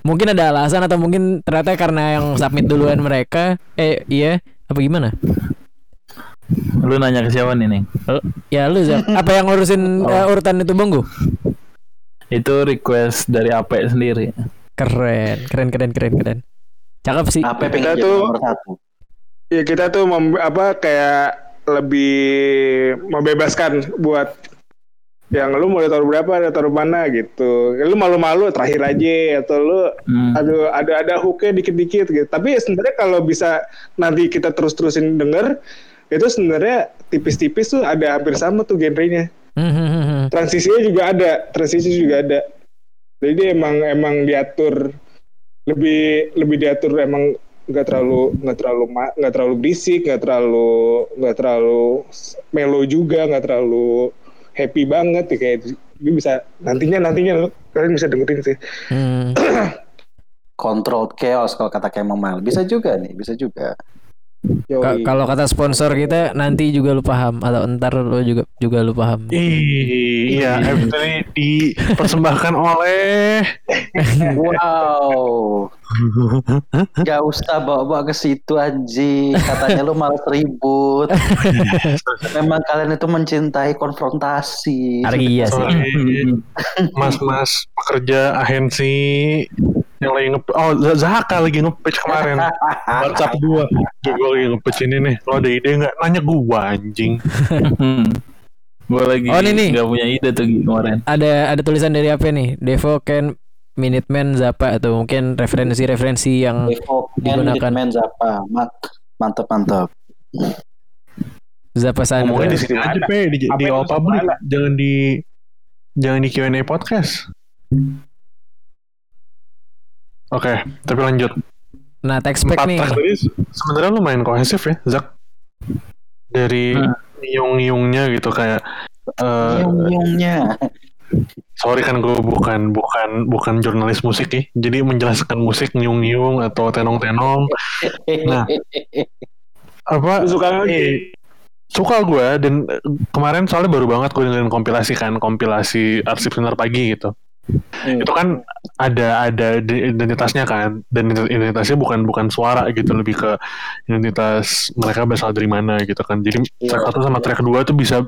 mungkin ada alasan atau mungkin ternyata karena yang submit duluan mereka eh iya apa gimana Lu nanya ke siapa nih, Neng? Ya lu Zak Apa yang ngurusin eh, urutan itu Bonggo? Itu request dari Ape sendiri. Keren Keren keren keren keren Cakep sih Apa yang Kita tuh- nomor satu? Ya kita tuh mem- apa kayak lebih membebaskan buat yang lu mau taruh berapa, taruh mana gitu. Lu malu-malu terakhir aja atau lu Hmm. aduh ada ada hooknya dikit-dikit gitu. Tapi sebenarnya kalau bisa nanti kita terus-terusin denger itu sebenarnya tipis-tipis tuh ada hampir sama tuh genrenya. Hmm. Transisinya juga ada, transisi juga ada. Jadi dia emang emang diatur lebih lebih diatur emang nggak terlalu nggak terlalu nggak terlalu berisik, nggak terlalu nggak terlalu melo juga, nggak terlalu happy banget ya kayak dia bisa nantinya nantinya kalian bisa dengerin sih. Hmm. Controlled chaos kalau kata Chamomile. Bisa juga nih, bisa juga. Ka-. Kalau kata sponsor kita nanti juga lu paham atau entar lu juga juga lu paham. Iya, episode ini dipersembahkan oleh Wow. Gak usah bawa-bawa ke situ anjing. Katanya lu malas ribut. Memang kalian itu mencintai konfrontasi. Iya sih. mas-mas pekerja agensi yang lagi nge oh Zaka lagi nge-pitch kemarin WhatsApp gua gue lagi nge-pitch ini nih lo ada ide nggak nanya gua anjing Gue lagi Oh, ini nih. nggak punya ide tuh kemarin. Ada ada tulisan dari apa nih? Devo Ken Minuteman Zappa atau mungkin referensi-referensi yang Devo Digunakan. Minuteman Zappa. Ma- Mantap, mantap. Zappa sana. ngomongnya di sini aja pe di, di mana? jangan di jangan di Q&A podcast Oke, tapi lanjut. Nah, Texpack Empat nih. tadi se- sebenarnya lumayan kohesif ya, Zak. Dari Hmm. nyiung-nyiungnya gitu kayak eh Nyung-nyungnya. sorry kan gue bukan bukan bukan jurnalis musik ya jadi menjelaskan musik nyiung-nyiung atau tenong-tenong Nah. apa suka eh, suka gue dan kemarin soalnya baru banget gue dengerin kompilasi kan kompilasi arsip sinar pagi gitu Hmm. itu kan ada ada identitasnya kan. Dan identitasnya bukan bukan suara gitu. Lebih ke identitas mereka berasal dari mana gitu kan. Jadi track satu sama track dua tuh bisa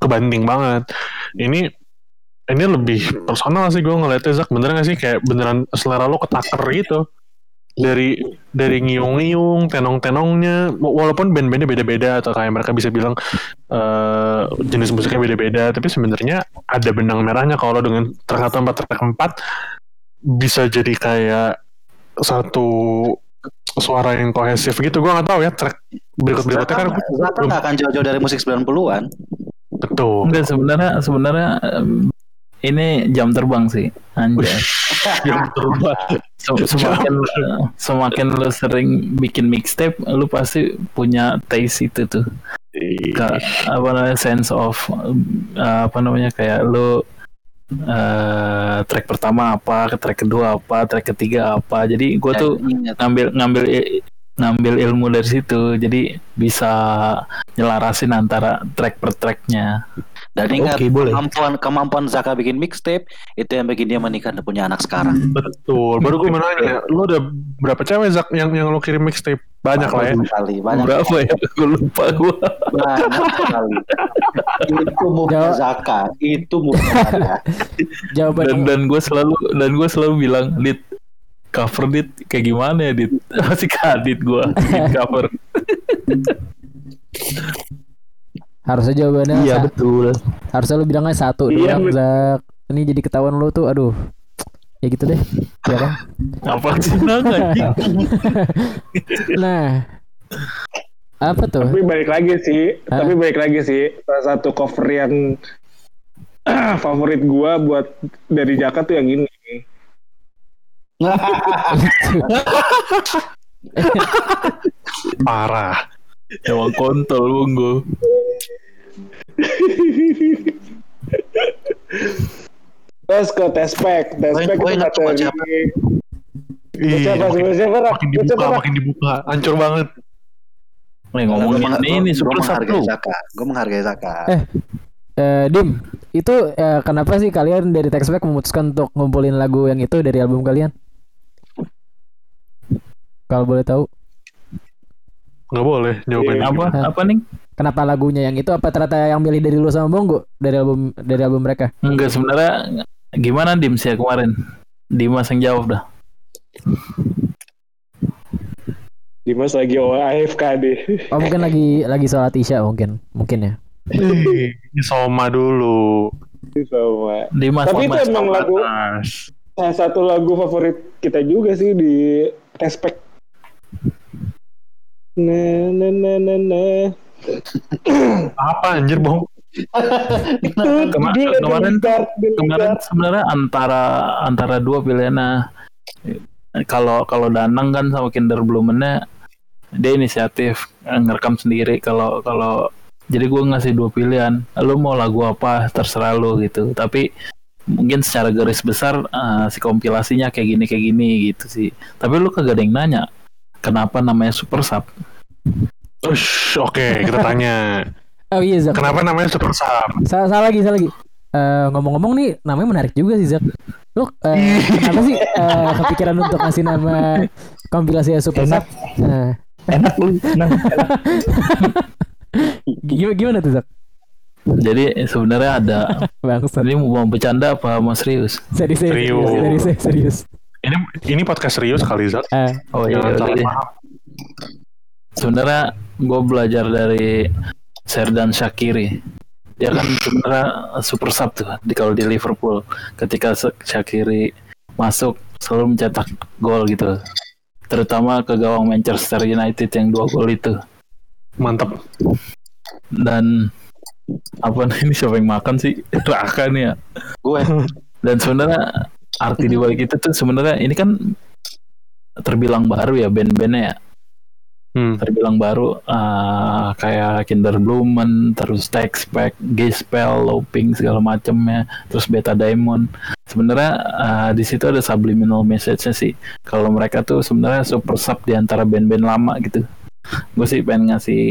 kebanting banget. Ini ini lebih personal sih gue ngeliatnya Zak. Bener gak sih? Kayak beneran selera lo ketaker gitu dari dari ngiung-ngiung, tenong-tenongnya, walaupun band-bandnya beda-beda atau kayak mereka bisa bilang eh, jenis musiknya beda-beda, tapi sebenarnya ada benang merahnya kalau dengan track satu empat track empat bisa jadi kayak satu suara yang kohesif gitu. Gua nggak tahu ya track berikut berikutnya kan nggak akan jauh-jauh dari musik 90-an. betul. Enggak sebenarnya sebenarnya ini jam terbang sih anjay. Terubah. Sem- semakin semakin lu sering bikin mixtape, lu pasti punya taste itu tuh. Ka- apa namanya sense of uh, apa namanya kayak lu uh, track pertama apa, track kedua apa, track ketiga apa. Jadi gue tuh Ingat. ngambil ngambil ngambil ilmu dari situ. Jadi bisa nyelarasin antara track per tracknya. Dan ingat Oke, boleh. kemampuan kemampuan Zaka bikin mixtape itu yang bikin dia menikah dan punya anak sekarang. Betul. Baru gue mau nanya, lu udah berapa cewek Zak yang yang lu kirim mixtape? Banyak lah ya. Banyak sekali, banyak Berapa ya? Gue lupa gue. banyak sekali. itu muka Zaka, itu muka Zaka. Jawaban dan dan gue selalu dan gue selalu bilang dit cover dit kayak gimana ya dit masih kadit gue cover harusnya jawabannya iya sa- betul harusnya lu bilangnya satu Iya, doang Zak. Ini jadi ketahuan lu tuh aduh. Ya gitu deh. Ya kan? apa sih Nah. Apa tuh? Tapi balik lagi sih, Hah? tapi balik lagi sih salah satu cover yang favorit gua buat dari Jaka tuh yang ini. Parah. Emang kontol bunggu Terus ke Tespek, Tespek itu tuh, materi. siapa? Makin, siapa, makin dibuka, makin dibuka. Hancur banget. Nih ngomongin ini super gue sub menghargai gue menghargai Zaka. Eh. Eh, Dim, itu eh, kenapa sih kalian dari Textback memutuskan untuk ngumpulin lagu yang itu dari album kalian? Kalau boleh tahu, Nggak boleh jawabannya. apa gimana. apa nih kenapa lagunya yang itu? Apa ternyata yang milih dari lu sama Bongo dari album dari album mereka? enggak sebenarnya gimana dim sih ya kemarin Dimas yang jawab dah Dimas lagi AFK deh. Oh mungkin lagi lagi sholat isya mungkin mungkin ya. Soma dulu. Sama. Dimas Tapi itu emang lagu salah satu lagu favorit kita juga sih di Tespek. Nah, nah, nah, nah, nah. Apa anjir, Bong? Kema- Gila, kemarin Lingard, Lingard. kemarin sebenarnya antara antara dua pilihannya kalau kalau Danang kan sama Kinder Blumennya dia inisiatif eh, ngerekam sendiri kalau kalau jadi gue ngasih dua pilihan lu mau lagu apa terserah lu gitu tapi mungkin secara garis besar eh, si kompilasinya kayak gini kayak gini gitu sih tapi lu kagak ada yang nanya kenapa namanya Super Sub Ush, Oke, kita tanya. Oh iya Zak. Kenapa namanya Super Sub? Salah, salah lagi, salah lagi. Eh, ngomong-ngomong nih namanya menarik juga sih Zak. Lu eh, kenapa sih eh, kepikiran untuk ngasih nama kompilasi Super Sub? Nah, enak lu senang gimana, gimana tuh Zak? jadi sebenarnya ada Bangsat. ini mau bercanda apa mau serius, Serius. serius, serius, serius. Ini ini podcast serius kali, Zak. Eh, oh iya deh. paham. sebenarnya gue belajar dari Serdan Shakiri dia kan sebenarnya super sub tuh di kalau di Liverpool ketika Shakiri masuk selalu mencetak gol gitu terutama ke gawang Manchester United yang dua gol itu Mantap. dan apa nih ini siapa yang makan sih Raka nih ya Gue dan sebenarnya arti di balik itu tuh sebenarnya ini kan terbilang baru ya band-bandnya ya Hmm. terbilang baru ah, kayak Kinder Blumen, terus Texpack, Gispel, Looping segala macamnya, terus Beta Diamond. Sebenarnya ah, di situ ada subliminal message-nya sih. Kalau mereka tuh sebenarnya super sub di antara band-band lama gitu. Gue sih pengen ngasih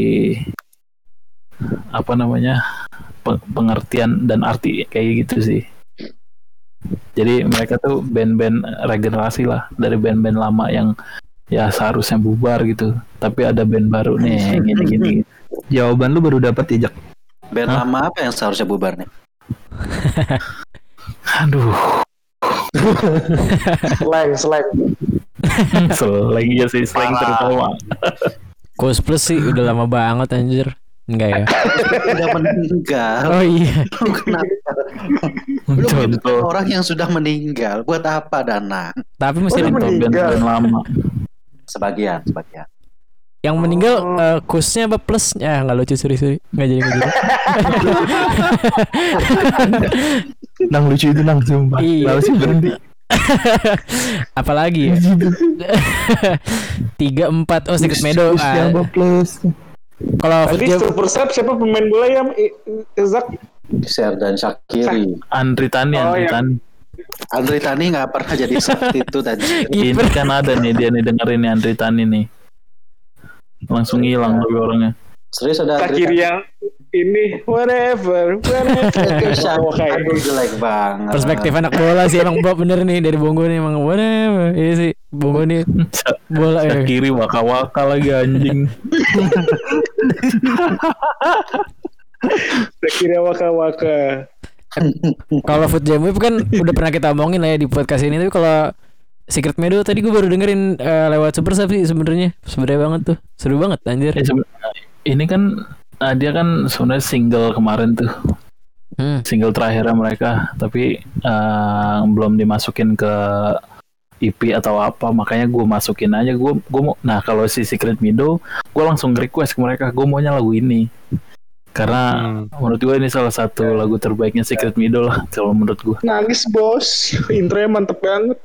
apa namanya pe- pengertian dan arti kayak gitu sih. Jadi mereka tuh band-band regenerasi lah dari band-band lama yang ya seharusnya bubar gitu tapi ada band baru nih yang gini-gini jawaban lu baru dapat ya Jak band Hah? lama apa yang seharusnya bubar nih? aduh Slang, slang. lagi ya sih slang terutama. Plus sih udah lama banget anjir. Enggak ya? Udah meninggal. Oh iya. Lu kenapa? Lu orang yang sudah meninggal. Buat apa Danang? Tapi masih ada contoh band-band lama. Sebagian, sebagian. yang meninggal eh, kusnya apa plus? Ya nggak lucu sorry sorry. Nggak jadi nggak jadi. Nang lucu itu nang sumpah. Iya. Lalu sih berhenti. Apalagi ya? Tiga empat oh Meadow. Plus, Ah, apa plus? Kalau Tadi Footjam Super Sub siapa pemain bola yang Zak? Serdan Shakiri. Andri Tani, Oh, Andri yang- Tani. Andre Tani nggak pernah jadi substitute tadi. Ini kan ada nih dia nih dengerin nih Andri Tani nih. Langsung hilang tapi orangnya. Serius ada Andre Shakiri yang ini whatever, whatever. Aduh jelek banget. perspektif anak bola sih emang Bob bener nih dari Bongo nih emang whatever. Iya sih Bongo nih bola ya. Kiri waka-waka lagi anjing. Shakiri waka-waka. Kalau Foot Jam Whip kan udah pernah kita omongin lah ya di podcast ini tapi kalau Secret Meadow tadi gue baru dengerin eh, lewat Super Sub sih sebenarnya sebenarnya banget tuh seru banget anjir. Eh, ini kan ah, dia kan sebenarnya single kemarin tuh Hmm. single terakhirnya mereka tapi ah, belum dimasukin ke EP atau apa makanya gue masukin aja gue gue mau nah kalau si Secret Meadow gue langsung request ke mereka gue maunya lagu ini karena Hmm. menurut gue ini salah satu lagu terbaiknya Secret Meadow lah kalau menurut gue Nangis bos, intronya mantep banget.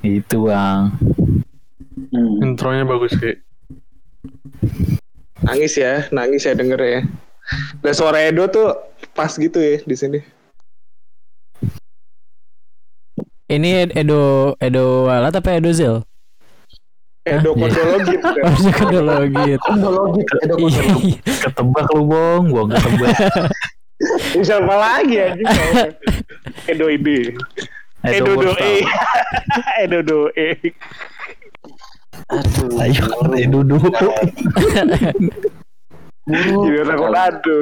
itu bang Hmm. Intronya bagus sih. Nangis ya, nangis ya denger ya. Dan suara Edo tuh pas gitu ya di sini. Ini Edo Edo Walat apa Edo Zel? Edo Hah? Kondologi. Harusnya kan udah logit. Kondologi, Edo Iya. Kondologi. ketebak lu bong gue nggak ketebak Siapa lagi anjing? Edo ini. Edo Edo do e. Edo do e. Aduh. Ayo, eh, duduk. Jadi orang Ronaldo.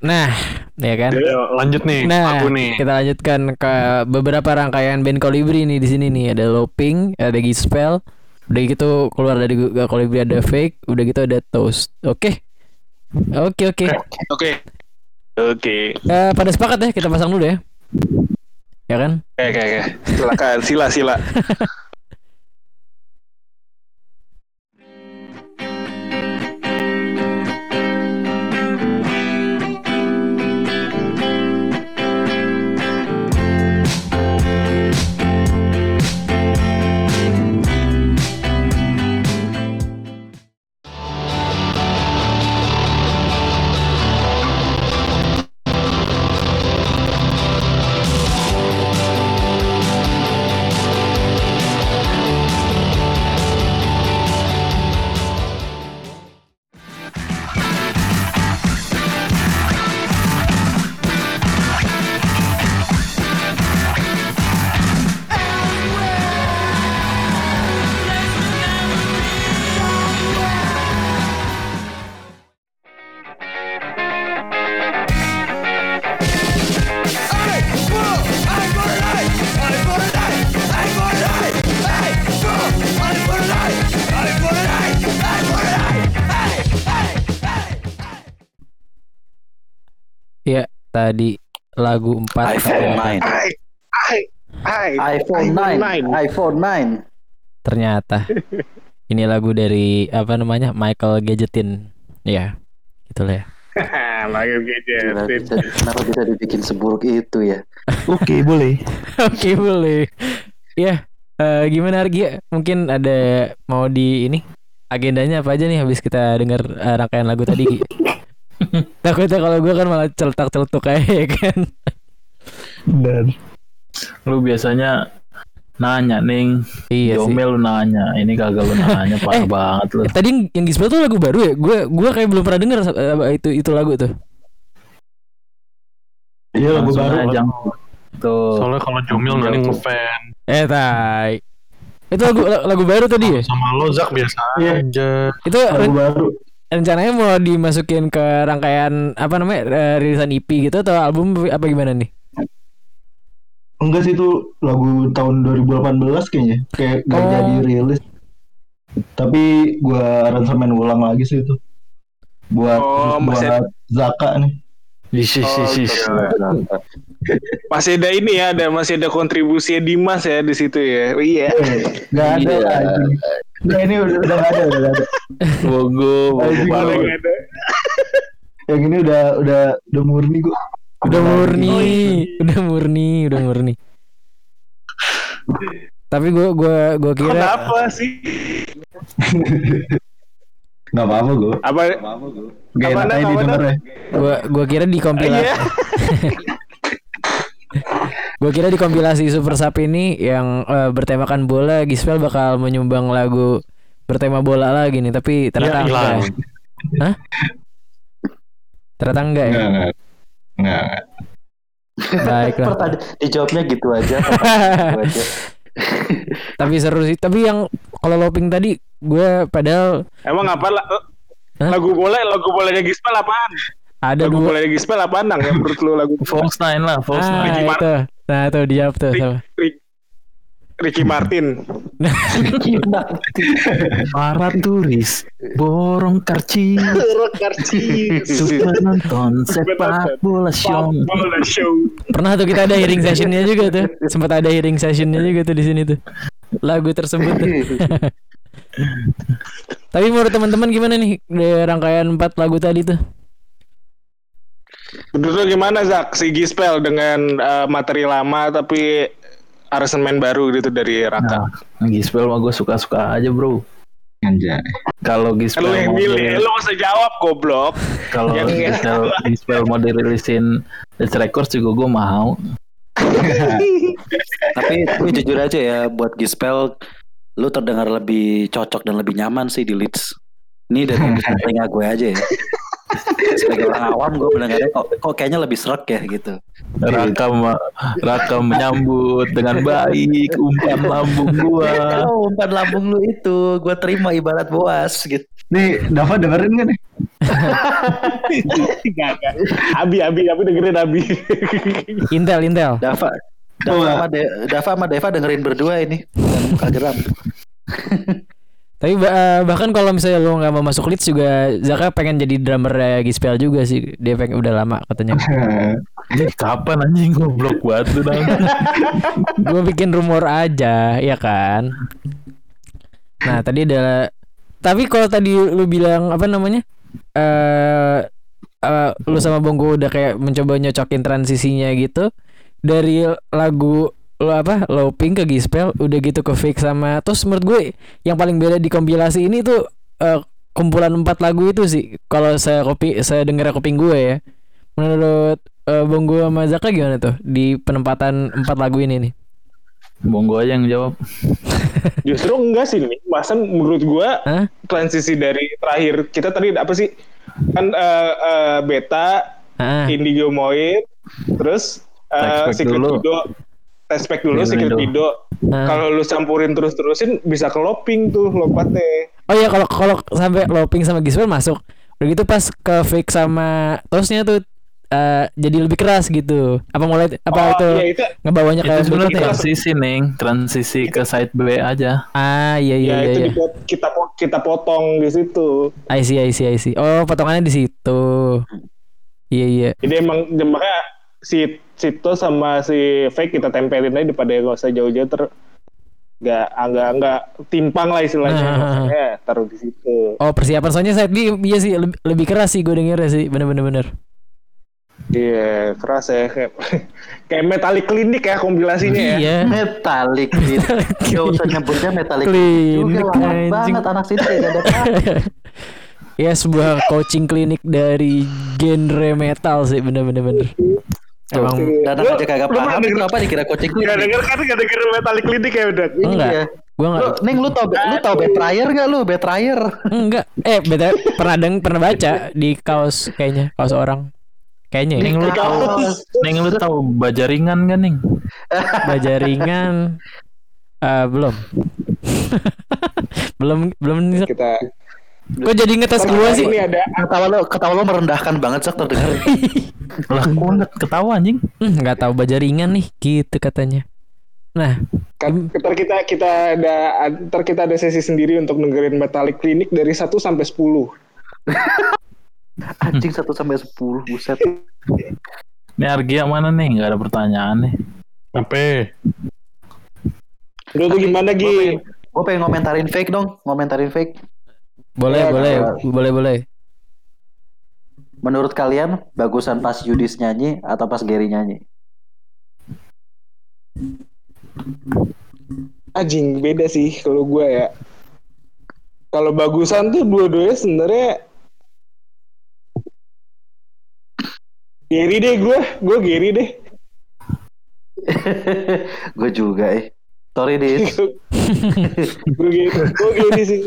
Nah, ya kan. Ayo, lanjut nih. Nah, Aku nih. kita lanjutkan ke beberapa rangkaian band Kolibri nih di sini nih. Ada Loping, ada Gispel, udah gitu keluar dari Kolibri ada Fake, udah gitu ada Toast. Oke. Oke, oke. Oke. Oke. Eh, pada sepakat ya kita pasang dulu ya. Ya kan? Oke, oke, oke. Silakan, sila, sila. tadi lagu 4 iPhone 9. Hai, hai, hai. iPhone 9. iPhone 9. ternyata ini lagu dari apa namanya? Michael Gadgetin. Ya. Itulah ya. Lagi Gila, gadget. bisa- Kenapa bisa dibikin seburuk itu ya? Oke, boleh. Oke, boleh. Ya, eh, gimana Argi? Mungkin ada mau di ini agendanya apa aja nih habis kita dengar eh, rangkaian lagu tadi? Takutnya kalau gue kan malah celetak-celetuk kayak ya kan. Dan lu biasanya nanya ning Iya sih. Jomel lu nanya ini kagak lu nanya parah Eh. banget lu Eh, Tadi yang, yang Gisbel tuh lagu baru ya? Gue gua kayak belum pernah denger eh, itu itu lagu tuh. Iya lagu baru. aja. tuh Soalnya kalau Jomil nggak nih ngefan. Eh, tai. Itu lagu lagu baru tadi ya? Sama lo Zak biasa Iya. aja. Itu Lagu baru. Rencananya mau dimasukin ke rangkaian apa namanya eh, rilisan EP gitu atau album apa gimana nih? Enggak sih itu lagu tahun 2018 kayaknya. Kayak gak Oh. jadi rilis. Tapi gua aransemen ulang lagi sih itu. Buat Oh, buat Zaka nih. Ish, ish, ish, ish. Masih ada ini ya, ada masih ada kontribusi Dimas ya di situ ya. Oh, iya. Gak ada Iya. Nah ini udah udah gak ada, udah gak ada. Bogo, bogo? Yang ini udah udah udah murni gua. Udah murni, udah murni, udah murni. Tapi gue gua gua kira Kenapa sih? Gak apa-apa gua. Apa? Gak Apa, enak Nak? aja didengar ya. gua gua kira di kompilasi Iya. gua kira di kompilasi Super Sap ini yang eh, bertemakan bola Gispel bakal menyumbang lagu bertema bola lagi nih, tapi ternyata Ya, enggak. hilang. Hah? Ternyata enggak ya. Enggak, enggak. Enggak, enggak. Baiklah. Dijawabnya gitu aja. gitu aja. tapi seru sih. Tapi yang kalau loping tadi gue padahal Emang apa lah? Hah? Lagu bola, lagu bolanya Gispel apaan? Ada Lagu dua bolanya Gispel apaan Nang? yang menurut lu lagu False Nine lah, False ah, Nine. Ricky Martin. itu. Nah, tuh dijawab tuh sama. Rick- Ricky Martin. Para turis borong karcis Suka nonton sepak bola show Bola show. Pernah tuh kita ada hearing sessionnya juga tuh. Sempat ada hearing sessionnya juga tuh di sini tuh. Lagu tersebut tuh. Tapi menurut teman-teman gimana nih dari rangkaian empat lagu tadi tuh? Menurut lu gimana Zak? Si Gispel dengan eh, materi lama tapi aransemen baru gitu dari Raka. Nah, Gispel mah gue suka-suka aja bro Anjay. Kalau Gispel lu yang milih, lu usah jawab goblok. kalau Gispel, Gispel mau dirilisin Death Records juga gue mau Tapi tapi jujur aja ya buat Gispel lu terdengar lebih cocok dan lebih nyaman sih di Leeds. Ini dari telinga gue aja ya. Sebagai orang awam gue mendengarnya kok, kok kayaknya lebih serak ya gitu. Raka ma- Raka menyambut dengan baik umpan lambung gua Oh, umpan lambung lu itu gue terima ibarat boas gitu. Nih, Dava dengerin gak nih? Gak, gak. Abi, Abi, Abi dengerin Abi. Intel, Intel. Dava Dava Oh, sama, De- Dava sama Deva dengerin berdua ini dan geram. Tapi ba- eh, bahkan kalau misalnya lu nggak mau masuk Leeds juga Zaka pengen jadi drummer Gispel juga sih. Dia pengen udah lama katanya. Ini kapan anjing goblok banget Nang. gue bikin rumor aja, ya kan? Nah, tadi ada tapi kalau tadi lu bilang apa namanya? Eh eh, lu sama Bonggo udah kayak mencoba nyocokin transisinya gitu dari lagu lo apa Loping ke Gispel udah gitu ke Fake sama terus menurut gue yang paling beda di kompilasi ini tuh eh, kumpulan empat lagu itu sih kalau saya kopi saya dengar kuping gue ya menurut eh, Bonggo sama Zaka gimana tuh di penempatan empat lagu ini nih Bonggo aja yang jawab Justru enggak sih nih. Masa menurut gua Hah? transisi dari terakhir kita tadi apa sih? Kan eh, eh, beta, Ah, Indigo Moid, terus eh, Tespek Secret dulu. Tespek dulu, Secret dulu. Video. ah. Kalau lu campurin terus-terusin bisa ke loping tuh lompatnya. Oh iya kalau kalau sampai Loping sama Giswell masuk. Udah gitu pas ke fake sama tosnya tuh eh, jadi lebih keras gitu. Apa mulai apa oh, itu iya itu ngebawanya itu kayak sebenarnya begitu ya? transisi neng transisi ke side B aja Ah iya iya ya iya. itu iya. dipot- kita kita potong di situ. I see I see I see. Oh potongannya di situ. Iya iya. Jadi emang makanya si Cito sama si Fake kita tempelin aja daripada nggak usah jauh-jauh ter nggak nggak nggak timpang lah istilahnya Nah. makanya taruh di situ. Oh persiapan soalnya side B iya sih lebih, lebih keras sih gue denger sih bener-bener bener. Iya keras ya kayak, kayak metalik klinik ya kompilasinya ya. Iya. Metalik gitu. Gak usah nyebutnya metalik Klinik, juga lama banget anak sini tidak ada ya sebuah coaching klinik dari genre metal sih bener-bener bener. Emang Dan Lu- aja kagak paham itu apa dikira coaching Gak klinik. denger kan gak denger metalik klinik ya udah. enggak. Iya. Gue enggak Lu, Neng lu tau lu tau betrayer gak lu betrayer? Enggak. Eh, beda pernah deng pernah baca di kaos kayaknya, kaos orang. Kayaknya ya. Neng lu tahu Neng lu tahu bajaringan kan Neng Baja ringan eh belum. belum belum nih. Kita Kok jadi ngetes kita sih? Ini ada Ketawa lo, ketawa lo merendahkan banget Zak terdengar. Lah kok nggak ketawa anjing? Hmm, nggak tahu baja ringan nih, gitu katanya. Nah, kan, ntar kita kita ada ntar kita ada sesi sendiri untuk dengerin Metallic Clinic dari 1 sampai 10. Anjing 1 sampai 10 buset. Ini Argia mana nih? Nggak ada pertanyaan nih. Sampai Lu gimana Gi? Gue pengen ngomentarin fake dong, ngomentarin fake. Boleh, Ya, boleh, boleh, boleh. Menurut kalian bagusan pas Yudis nyanyi atau pas Gary nyanyi? Anjing beda sih kalau gua ya. Kalau bagusan tuh dua-duanya sebenarnya Gary deh gue, gue Gary deh. gue juga eh. Sorry Dis. gue Gary, gue Gary sih.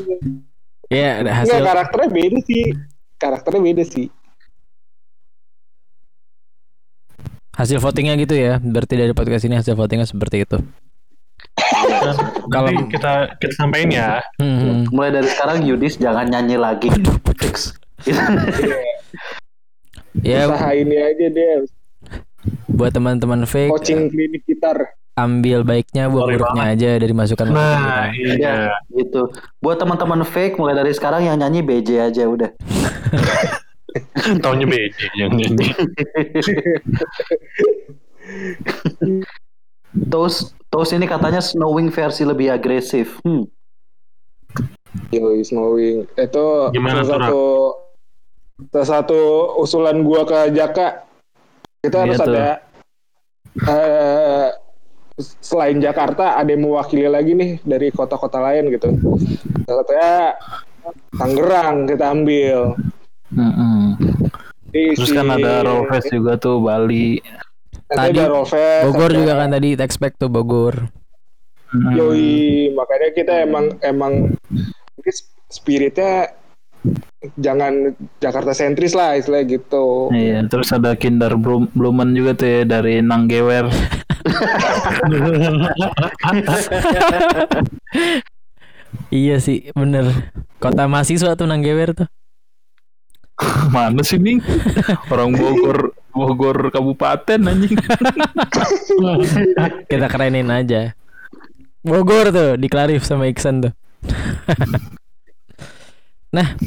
Ya, ada Enggak hasil karakternya beda sih. Karakternya beda sih. hasil votingnya gitu ya. Berarti dari podcast ini hasil votingnya seperti itu. kalau kita kita sampaikan ya. Hmm, hmm. Mulai dari sekarang Yudis jangan nyanyi lagi. Fix. Ya, Usaha ini aja deh. buat teman-teman fake Coaching klinik gitar. Ambil baiknya, buang Sorry buruknya aja dari masukan Nah, masukan kita. iya. gitu. Buat teman-teman fake mulai dari sekarang yang nyanyi BJ aja udah. Taunya BJ yang nyanyi. Toast Toast ini katanya snowing versi lebih agresif. Hmm. Yo, snowing. Itu Gimana salah satu salah satu usulan gua ke Jaka. Kita Iya harus tuh. ada eh selain Jakarta ada yang mewakili lagi nih dari kota-kota lain gitu. Katanya Tangerang kita ambil. Mm-mm. Di Terus si- kan ada Rollfest juga tuh Bali. Nanti Tadi ada Rollfest, Bogor ada- juga kan tadi expect tuh Bogor. Mm. Yoi, makanya kita emang emang spiritnya jangan Jakarta sentris lah istilahnya gitu. Iya, terus ada Kinder Blum- Blumen juga tuh ya dari Nanggewer. Iya sih, bener. Kota mahasiswa tuh Nanggewer tuh. Mana sih nih? Orang Bogor, Bogor kabupaten anjing. Kita kerenin aja. Bogor tuh di Clarif sama Iksan tuh. Nah,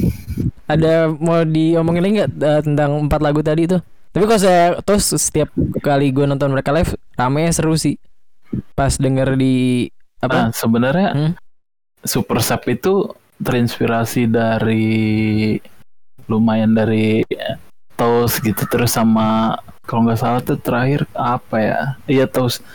ada mau diomongin lagi nggak eh, tentang empat lagu tadi tuh? Tapi kalau saya terus setiap kali gue nonton mereka live, rame seru sih. Pas denger di Nah, apa? sebenarnya Hmm? Super Sub itu terinspirasi dari lumayan dari Toast gitu terus sama kalau nggak salah tuh terakhir apa ya? Iya Toast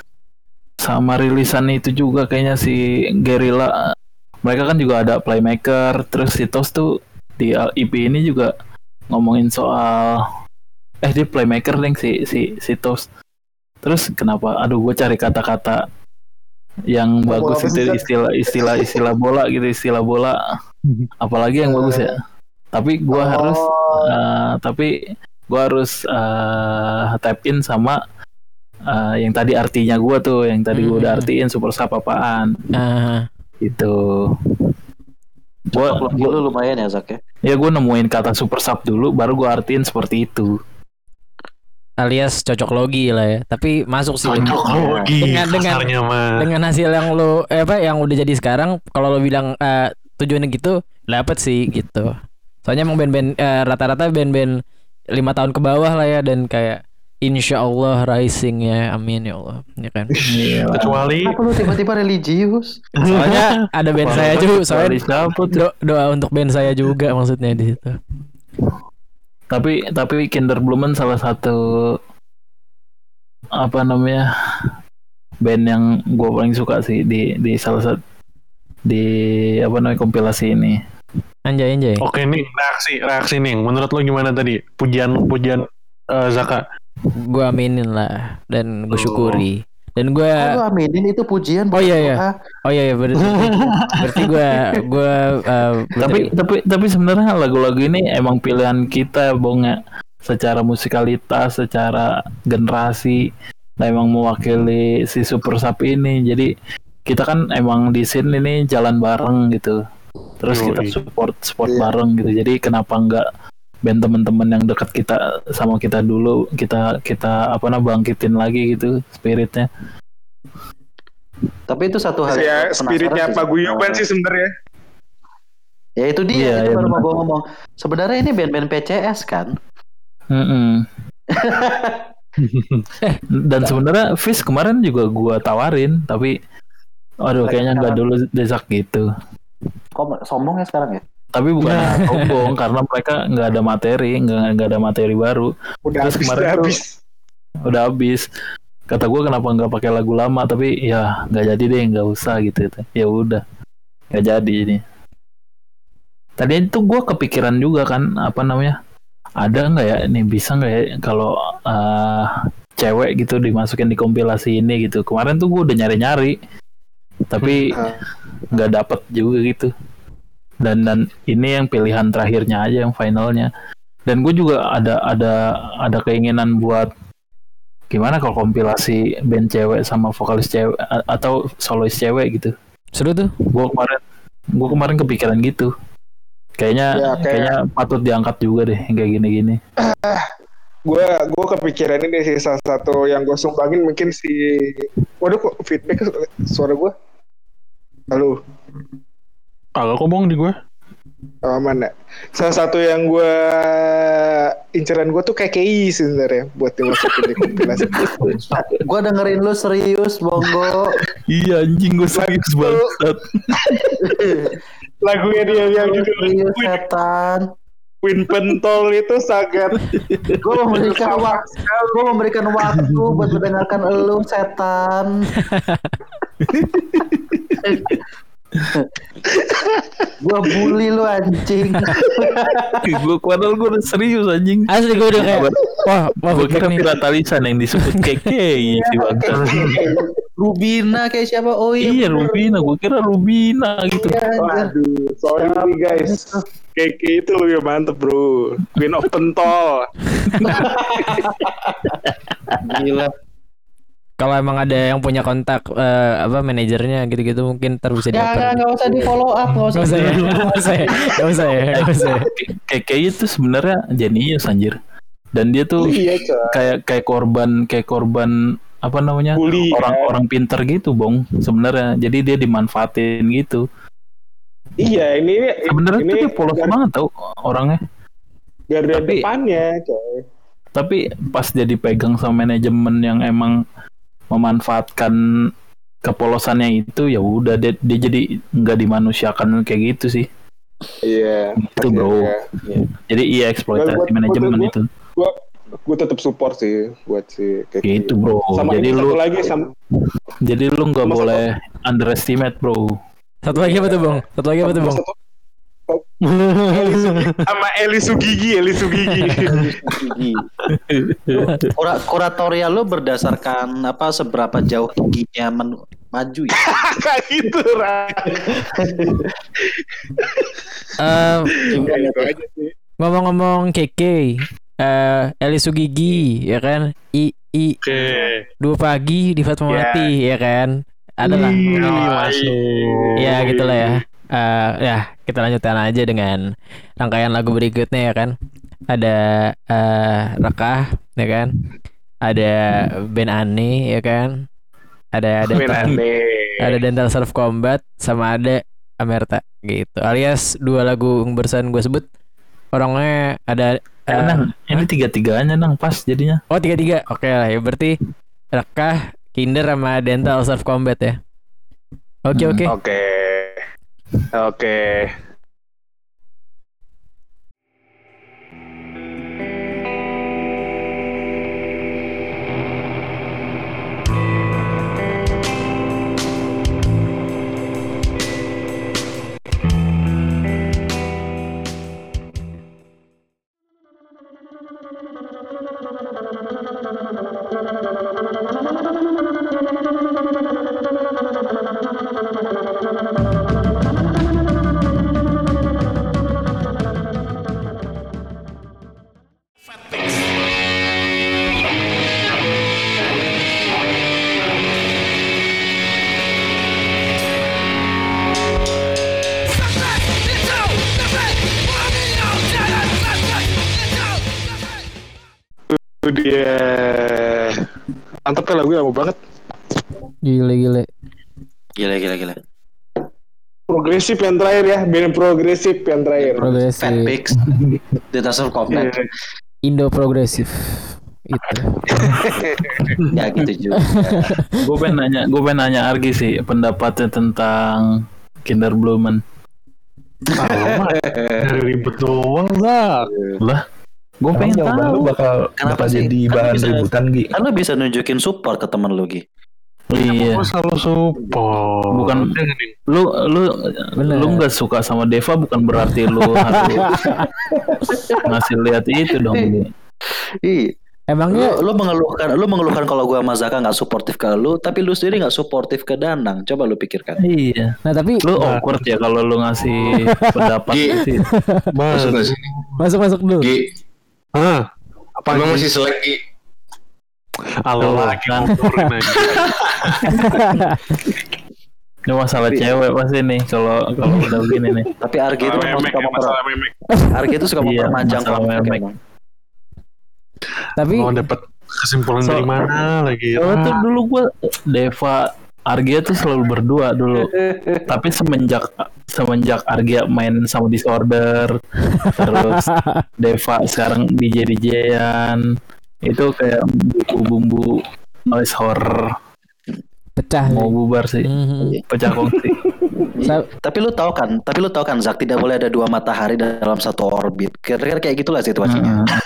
sama rilisan itu juga kayaknya si Gerilla mereka kan juga ada playmaker terus si Toast tuh di EP ini juga ngomongin soal eh dia playmaker deng si si si Toast terus kenapa? Aduh gue cari kata-kata yang Ngomong bagus itu istilah istilah istilah bola gitu istilah bola. Apalagi yang bagus ya. Tapi gua harus Oh. eh, tapi gua harus eh, tap in sama eh, yang tadi artinya gua tuh yang tadi gua udah Hmm. artiin super sub apaan. Ah, gitu gua, Cocok gua lu lumayan ya Zak ya. ya gua nemuin kata super sub dulu baru gua artiin seperti itu alias cocok logi lah ya. Tapi masuk sih Cocok logi Dengan- dengan- mah. dengan hasil yang lo eh, apa yang udah jadi sekarang. Kalau lo bilang eh, tujuannya gitu, dapet sih gitu. Soalnya emang band-band eh, rata-rata band-band lima tahun ke bawah lah ya dan kayak Insya Allah rising ya, amin ya Allah, ya kan. Kecuali Kenapa lu tiba-tiba religius? Soalnya ada band saya juga, soalnya do- doa untuk band saya juga maksudnya di situ. tapi tapi Kinder Blumen salah satu apa namanya band yang gue paling suka sih di di salah satu di apa namanya kompilasi ini Anjay anjay. Oke nih reaksi reaksi nih. Menurut lo gimana tadi? Pujian pujian eh, Zaka. Gue aminin lah dan gue syukuri. Dan gue lu aminin itu pujian Oh, iya, iya. Oh iya iya berarti berarti gue gue eh, tapi tapi tapi sebenarnya lagu-lagu ini emang pilihan kita bong ya secara musikalitas secara generasi nah, emang mewakili si super sub ini jadi kita kan emang di scene ini jalan bareng gitu terus Yoi. kita support support Iya. bareng gitu jadi kenapa nggak band teman-teman yang dekat kita sama kita dulu kita kita apa namanya bangkitin lagi gitu spiritnya Tapi itu satu hal ya spiritnya sih paguyuban sama- sih sebenarnya. Ya itu dia, Iya, itu iya baru mau benar. gue ngomong. Sebenarnya ini band-band PCS kan? Mm-mm. dan sebenarnya Fish kemarin juga gua tawarin tapi aduh kayaknya nggak dulu desak gitu Kok sombong ya sekarang ya? Tapi bukan sombong karena mereka nggak ada materi nggak nggak ada materi baru. Udah Terus habis, kemarin udah tuh- habis. udah habis. Kata gue kenapa nggak pakai lagu lama? Tapi ya nggak jadi deh nggak usah gitu ya udah. Nggak jadi ini. Tadi itu gue kepikiran juga kan apa namanya? Ada nggak ya ini bisa nggak ya kalau eh, cewek gitu dimasukin di kompilasi ini gitu. Kemarin tuh gue udah nyari nyari tapi Ah. nggak dapet juga gitu dan dan ini yang pilihan terakhirnya aja yang finalnya. Dan gue juga ada ada ada keinginan buat gimana kalau kompilasi band cewek sama vokalis cewek atau solois cewek gitu. Seru tuh. gue kemarin gue kemarin kepikiran gitu. Kayaknya Ya, kayak- kayaknya patut diangkat juga deh yang kayak gini-gini. Gue gue kepikiran ini sih salah satu yang gue sumbangin mungkin si Waduh kok feedback suara gue Halo Agak kok bohong di gue. oh, mana Salah satu yang gue Inceran gue tuh kayak KI sebenarnya Buat dimasukin di kompilasi Gua dengerin lu serius, Bonggo. iya anjing gue serius banget Lagunya dia yang judul serius, Win, setan. Win Pentol itu sangat Gue memberikan waktu, gue memberikan waktu buat mendengarkan elu, setan. Gue bully lu anjing. gue padahal gue udah serius anjing Asli gue udah kayak wah wah gue kira feedback nih. Pira Talisan yang disebut keke si bangsa Rubina kayak siapa? Oh iya. iya Rubina gue kira Rubina gitu Waduh sorry nih guys Keke itu lebih mantep bro Queen of Pentol Gila. Kalau emang ada yang punya kontak eh, apa manajernya gitu-gitu mungkin ntar bisa Jangan, dioper. nggak usah di follow up, nggak usah. Gak usah ya, gak usah ya, usah ya, usah ya. keke itu sebenarnya jenius anjir. Dan dia tuh Iya kayak kayak korban kayak korban apa namanya orang-orang pinter gitu bong sebenarnya. Jadi dia dimanfaatin gitu. Iya ini sebenarnya ini tuh dia polos gar- banget tau orangnya. garda Tapi- depannya coy. tapi pas dia dipegang sama manajemen yang emang memanfaatkan kepolosannya itu ya udah dia, dia jadi nggak dimanusiakan kayak gitu sih. Iya. Itu bro. Iya. jadi iya eksploitasi Gua- gua- manajemen gua- itu. Gue tetap support sih buat si Keke gitu. bro. Sama jadi lu satu lagi sama jadi lu nggak sama boleh underestimate bro. Satu lagi apa tuh bang? Satu lagi apa tuh bang? satu- sama Eli Sugigi Eli Sugigi Gigi. Kura kuratorial lu berdasarkan apa seberapa jauh giginya men- maju ya? kayak gitu Ra. Eh, Ya, itu aja sih Ngomong-ngomong KK, eh Eli Sugigi ya kan? I I Oke. dua pagi di Fatmawati ya kan? Adalah. Ih, Oh, masuk. Ya gitulah ya. Eh ya kita lanjutkan aja dengan rangkaian lagu berikutnya ya kan. Ada eh Rekah ya kan. Ada Ben Ani ya kan. Ada ada ada Dental Surf Combat sama ada Amerta gitu. Alias dua lagu bersan gue sebut orangnya ada eh, Nang, ini tiga-tiganya nang pas jadinya oh tiga tiga. Oke lah ya berarti Rekah, Kinder sama Dental Surf Combat ya. Oke Hmm. oke. Oke. Okay. Dia. Mantep ya lagu lama banget. Gile gile. Gila gila gila. Progresif yang terakhir ya, band progresif yang terakhir. Progresif. The Tassel Covenant. Iya. Indo progresif. Itu. Ya gitu juga. gue pengen nanya, gue pengen nanya Argi sih pendapatnya tentang Kinder Blumen. Dari ribet doang lah. Lah, gue pengen tahu. lu bakal Kenapa bakal sih? jadi Kan bahan bisa- ributan Gi. Kan lu bisa nunjukin support ke temen lu Gi. Iya. Gue selalu support. Bukan-. Lu lu Bener. lu nggak suka sama Deva bukan berarti lu harus ngasih lihat itu dong. Gi. Ih, Emangnya lu, lu mengeluhkan lu mengeluhkan kalau gua sama Zaka nggak suportif ke lu, tapi lu sendiri nggak suportif ke Danang. Coba lu pikirkan. Iya. Nah tapi Lu awkward ya kalau lu ngasih pendapat Gi. sih. Masuk gak sih? masuk masuk dulu. Gi, Hah? Apa emang masih selek Gi? Allah Tuh, lagi kan. Ini masalah cewek pasti nih kalau kalau udah begini nih. Tapi Argi itu memang suka ya, memper. Argi itu suka Iya, memperpanjang konflik. Tapi Mau dapat kesimpulan So- dari mana lagi? Soalnya tuh dulu gua Deva Argia tuh selalu berdua dulu. Tapi semenjak semenjak Argia main sama Disorder, terus Deva sekarang DJ DJan itu kayak bumbu-bumbu noise horror pecah. mau bubar sih Mhm. pecah kongsi Tapi lu tahu kan, tapi lu tahu kan Zak tidak boleh ada dua matahari dalam satu orbit. Kira-kira kayak gitulah situasinya. Heeh.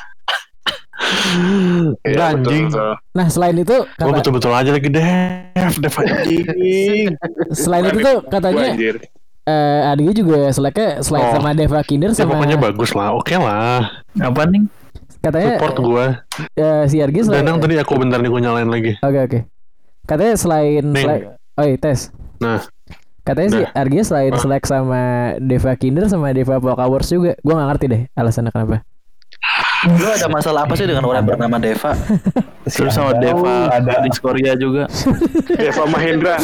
Enggak Iya, betul, anjing. betul. Nah selain itu Gue kata, betul-betul aja lagi Dev, Dev anjing. selain itu tuh Gua katanya eh Adi juga seleknya selain Oh. sama Deva Kinder Ya, sama pokoknya bagus lah, oke lah. apa nih katanya Support gue. eh, si Argi selain Danang tadi aku bentar nih gue nyalain lagi. Oke oke. Katanya selain Ning. selek, oh iya, tes. Nah. Katanya sih Nah. Argi selain Ah. selek sama Deva Kinder sama Deva Wars juga. Gua nggak ngerti deh alasannya kenapa. Lu ada masalah apa sih dengan orang bernama Deva? terus sama Deva ada di Korea juga Deva Mahendra.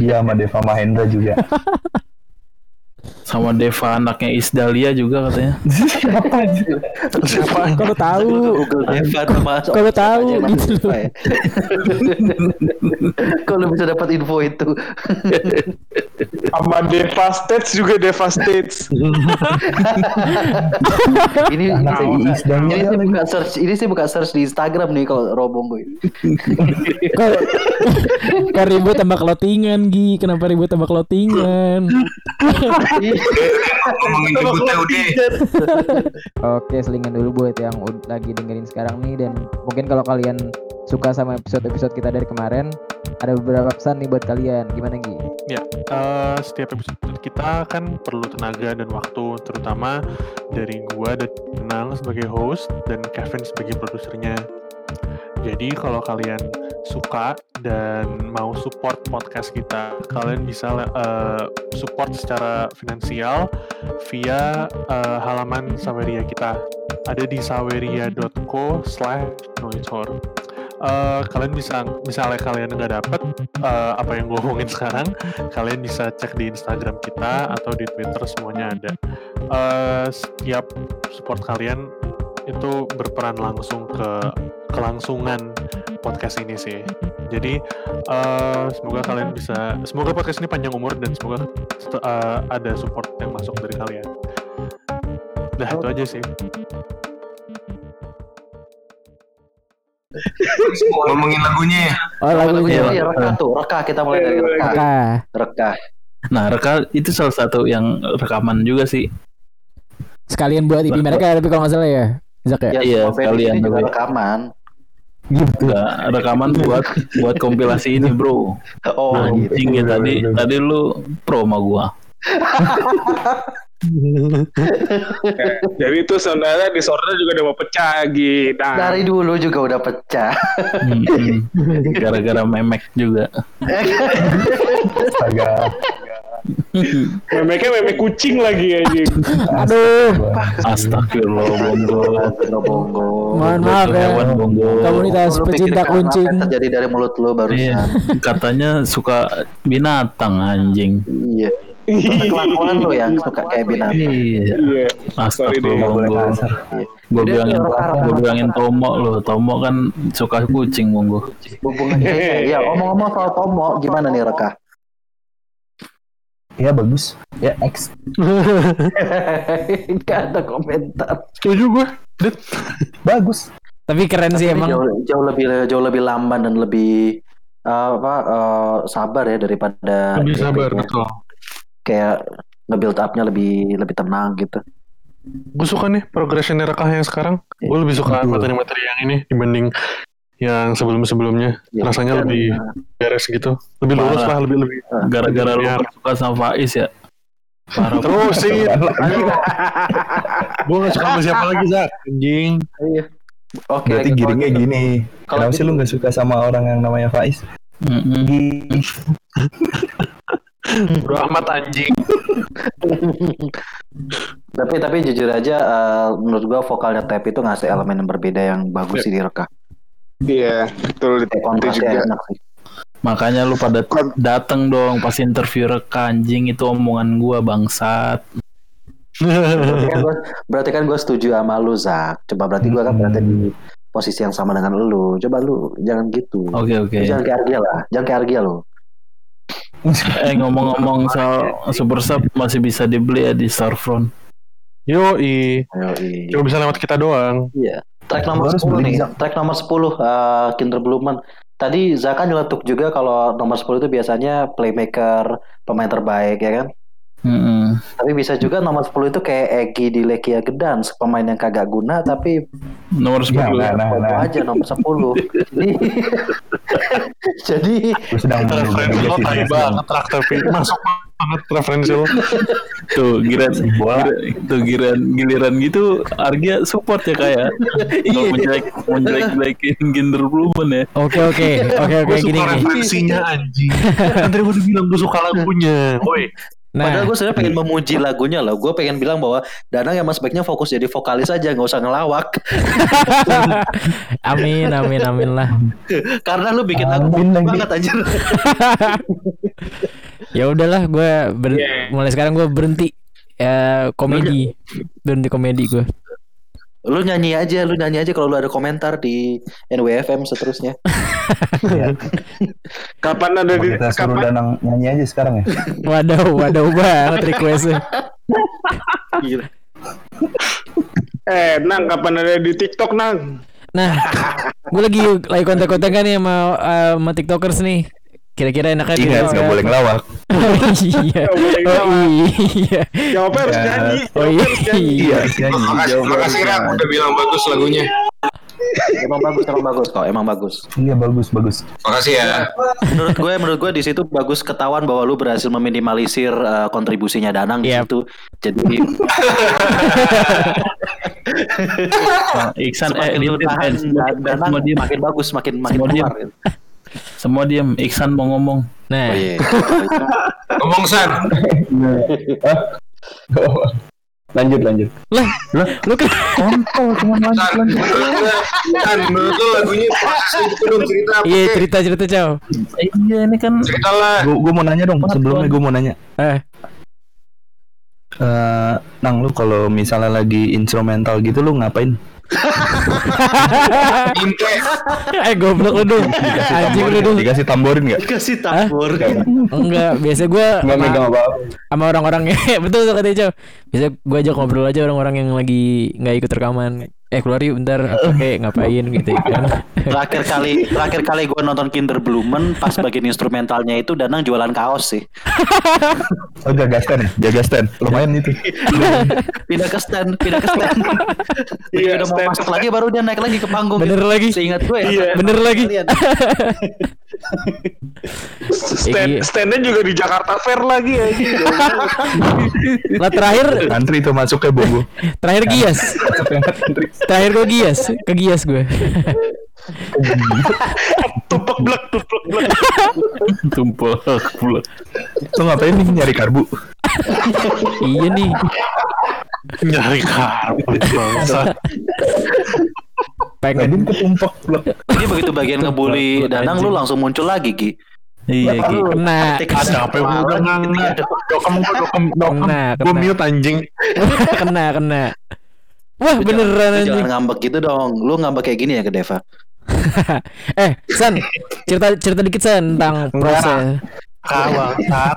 iya sama Deva Mahendra juga. sama Deva anaknya Isdalia juga katanya Siapa? Kok lu tahu? Google Deva nama Kok lu tahu aja namanya gitu lu bisa dapat info itu? Sama Deva States juga Deva States. ini Iis dan ini lagi. buka search, ini sih buka search di Instagram nih kalau ini. Kok Kok ribut sama clothingan Gi? Kenapa ribut sama clothingan? Ngomongin udah. Oke, selingan dulu buat yang lagi dengerin sekarang nih dan mungkin kalau kalian suka sama episode-episode kita dari kemarin, ada beberapa pesan nih buat kalian. Gimana Gi? Eh, setiap episode kita kan perlu tenaga dan waktu, terutama dari gua dan Nang sebagai host dan Kevin sebagai produsernya. Jadi kalau kalian suka dan mau support podcast kita, kalian bisa eh, support secara finansial via eh, halaman Saweria kita. Ada di saweria.co slash. Eh, kalian bisa misalnya kalian nggak dapet eh, apa yang gue omongin sekarang kalian bisa cek di Instagram kita atau di Twitter semuanya ada Eh, setiap support kalian itu berperan langsung ke kelangsungan podcast ini sih jadi eh, semoga kalian bisa semoga podcast ini panjang umur dan semoga eh, ada support yang masuk dari kalian Nah itu aja sih Ngomongin lagunya ya. Oh, lagunya. Lagunya iya, reka tuh, reka kita mulai dari reka. Reka. Reka. nah reka itu salah satu yang rekaman juga sih Sekalian buat IP mereka tapi kalau nggak salah ya. Zak ya? Ya, Iya, band sekalian juga juga. Rekaman. Enggak, rekaman buat buat kompilasi ini bro Oh, gitu. anjing ya tadi tadi lu pro sama gua Jadi itu sebenarnya disorder juga udah mau pecah gitu. Nah, Dari dulu juga udah pecah. Mm-mm. gara-gara memek juga Astaga. Memeknya memek kucing lagi aja. Aduh, astagfirullah bongo Bongo. mohon maaf ya. hewan bongo Komunitas pecinta yang terjadi dari mulut lu Iya, barusan. katanya suka binatang anjing. Iya. kelakuan lo yang suka kayak binatang. Iya. Iya. Astagfirullah. Gue bilangin, gue bilangin Tomo loh. Tomo kan suka kucing monggo. Hubungannya ya ngomong-ngomong soal Tomo gimana nih Reka? Ya bagus. Ya X. Gak ada komentar. Setuju gue. Bagus. Tapi keren sih Tapi emang. jauh, jauh lebih jauh lebih lamban dan lebih eh, apa eh, sabar ya daripada Lebih sabar, ya. betul. kayak nge-build up-nya lebih lebih tenang gitu. Gue suka nih progressionnya Rekah yang sekarang. Gue lebih suka materi-materi yang ini dibanding yang sebelum-sebelumnya. Ya, Rasanya dan, lebih beres gitu. Lebih lurus Parah. lah, lebih lebih. Gara-gara lu Biar. suka sama Faiz ya. Parah. Terus sih. gue gak suka sama siapa lagi Zak. Anjing. Iya. Oke. Berarti kalau giringnya gitu- gini. kalau Kenapa sih lu gak suka sama orang yang namanya Faiz? Mm-mm. Bro amat anjing. Tapi tapi jujur aja eh, menurut gua vokalnya Tap itu ngasih elemen yang berbeda yang bagus sih di Reka. Iya, betul itu kontrasnya juga. enak sih. Makanya lu pada dateng dong pas interview reka anjing itu omongan gua bangsat. Berarti kan gua, berarti kan gua setuju sama lu Zak. Coba berarti gua kan berada di posisi yang sama dengan lu. Coba lu jangan gitu. Oke oke. Jangan kayak Argia lah. Jangan kayak Argia lu. Eh ngomong-ngomong soal Super Sub masih bisa dibeli ya di Storefront. Yoi. Ayo, iya. Cuma bisa lewat kita doang. Iya. Track nomor harus 10 beli, nih. Zak. Track nomor 10 uh, Kinder Blumen. Tadi Zaka nyeletuk juga kalau nomor 10 itu biasanya playmaker, pemain terbaik ya kan. Mm-mm. Tapi bisa juga nomor 10 itu kayak Egi di Lekia Gedans, pemain yang kagak guna tapi Nomor 10. Ya, nah, nah, nah. aja nomor 10. Jadi Jadi sedang referensi lo tai banget rak tapi masuk banget referensi lo. Tuh giliran tuh giliran giliran gitu Argia support ya kayak Kalau menjelek menjelek-jelekin Ginder Blumen ya. Oke oke oke oke gini referensinya anjing. Gue udah bilang gue suka lagunya. Woi. Padahal Nah, gue sebenarnya pengen memuji lagunya loh. Gue pengen bilang bahwa Danang emang sebaiknya fokus jadi vokalis aja, nggak usah ngelawak. amin amin amin lah. Karena lu bikin lagu Amin lagi. banget anjir. Ya udahlah gue ber- Iya. mulai sekarang gue berhenti ya komedi. Berhenti komedi gue. Lu nyanyi aja, lu nyanyi aja kalau lu ada komentar di NWFM seterusnya. Kapan ada di Kita suruh kapan Danang nyanyi aja sekarang ya. Waduh, waduh banget requestnya. Gila. eh nang kapan ada di TikTok nang? Nah, gue lagi lagi kontak-kontakan nih sama, uh, sama tiktokers nih. Kira-kira enaknya di Ingat nggak boleh ngelawak. Oh iya. Nggak boleh Oh iya. Jawabnya harus Ya. nyanyi. Oh iya. nyanyi. Makasih, Rak udah bilang bagus lagunya. Emang bagus, emang bagus kok, emang bagus. Iya bagus bagus. Makasih ya. Menurut gue, menurut gue di situ bagus ketahuan bahwa lu berhasil meminimalisir uh, kontribusinya Danang di Yep. situ. Jadi Nah, Iksan eh Lintin, tahan Danang makin bagus, makin makin keluar. Semua diem Iksan mau ngomong Nah, Oh iya. Ngomong San. lanjut lanjut. lu kan San, menurut lu, San, menurut lu lagunya gitu dong cerita apa? iya kek? cerita-cerita cow. eh, iya ini kan Cerita lah. Gue gue mau nanya dong. Sebelumnya gue mau nanya. Eh, Eh, Nang lu kalau misalnya lagi instrumental gitu lu ngapain? Eh goblok lu dong. Anjing lu dong. Dikasih tamborin nggak? Dikasih tabur. Enggak, biasa gue Nggak megang apa sama orang-orang betul tuh katanya Cow. Biasa gue ajak ngobrol aja orang-orang yang lagi nggak ikut rekaman. Eh keluar yuk bentar Oke ngapain gitu kan Terakhir kali terakhir kali gue nonton Kinder Blumen pas bagian instrumentalnya itu Danang jualan kaos sih. Oh jaga stand ya? Jaga stand. Lumayan itu. Pindah ke stand, pindah ke stand. Iya, Dia udah mau masuk lagi baru dia naik lagi ke panggung. Bener gitu. lagi. Seingat gue ya. Iya. Bener lagi. Stand, Iya. standnya juga di Jakarta Fair lagi ya. Lah terakhir Antri itu masuk ke Bobo. Terakhir Gias Antri. Terakhir gue Gias Ke Gias gue tumpek blek, tumpek blek. tumpuk bulat Lu ngapain nih nyari karbu? Iya nih Nyari bangsa. Pengen Nadine ketumpuk blok. Jadi begitu bagian ngebully Danang lu langsung muncul lagi Gi. Iya, Ki. Kena, Capek gue udah nggak Dokem gue dokem dokem. kena, Gue mute anjing. kena, kena. Wah Lu beneran jangan, jangan ngambek gitu dong. Lu ngambek kayak gini ya ke Deva. eh, San, cerita cerita dikit San tentang proses. Sak.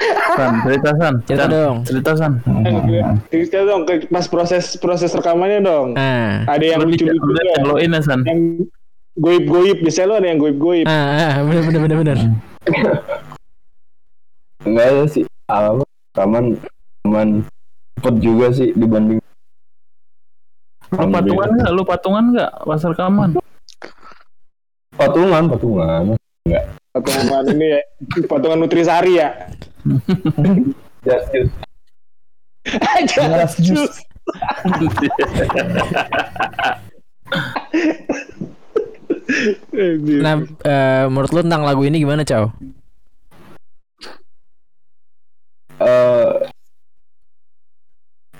San, cerita San. Cerita San, dong. Cerita San. Cerita dong pas proses proses rekamannya dong. Nah, Ada yang Lu di- lucu-lucu lu nggak? celoin ya San. Yang goib-goib biasanya lu ada yang goib-goib. ah, ah, bener bener bener bener. Enggak ada sih. Apa? Rekaman cuman cepet juga sih dibanding Lu patungan nggak? Lu patungan nggak pas rekaman? patungan, patungan. Patungan ini ya, patungan Nutrisari ya. Just just Just jus. Nah, eh, menurut lu tentang lagu ini gimana, Cow? eh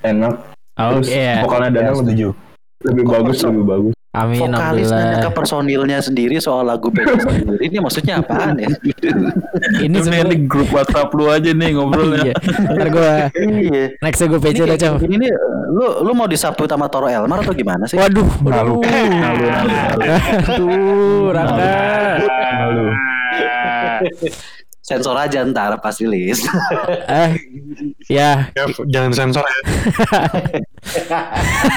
enak. Oh, Terus iya. vokalnya Danang lebih lebih bagus, lebih bagus. Amin, Vokalis nanya ke personilnya sendiri soal lagu band sendiri. Ini maksudnya apaan ya? Ini Ini sebenarnya di grup WhatsApp lu aja nih ngobrolnya. iya. Ntar gue iya. next gue Ini PC dah, kayak Cow. gini nih, lu lu mau disabut sama Toro Elmar atau gimana sih? Waduh, Malu. Malu, malu, malu. Tuh, Rangga. Malu. Sensor aja ntar pas rilis. Eh, ya, Ya, jangan sensor ya.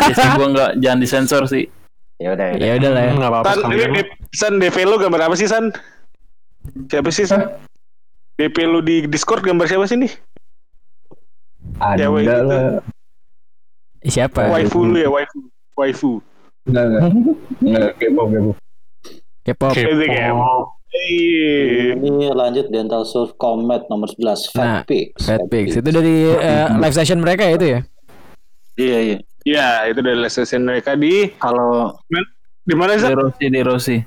Ya sih gua nggak jangan disensor sih. ya udah. ya udah lah ya. Enggak apa-apa San, ini San DP lu gambar apa sih San? Siapa sih San? DP lu di Discord gambar siapa sih nih? Ada Cewek gitu. lah. Siapa? Waifu lu ya, waifu. Waifu. Enggak, enggak. Enggak, K-pop, K-pop. K-pop. Itu Iya. Ini lanjut Dental Surf Comet nomor 11 Fat Nah, Pigs. Fat Pigs. Itu dari eh, live session mereka ya itu ya? Iya iya. Ya, itu dari session mereka di Kalau di mana Di sih? Rossi, di Rossi.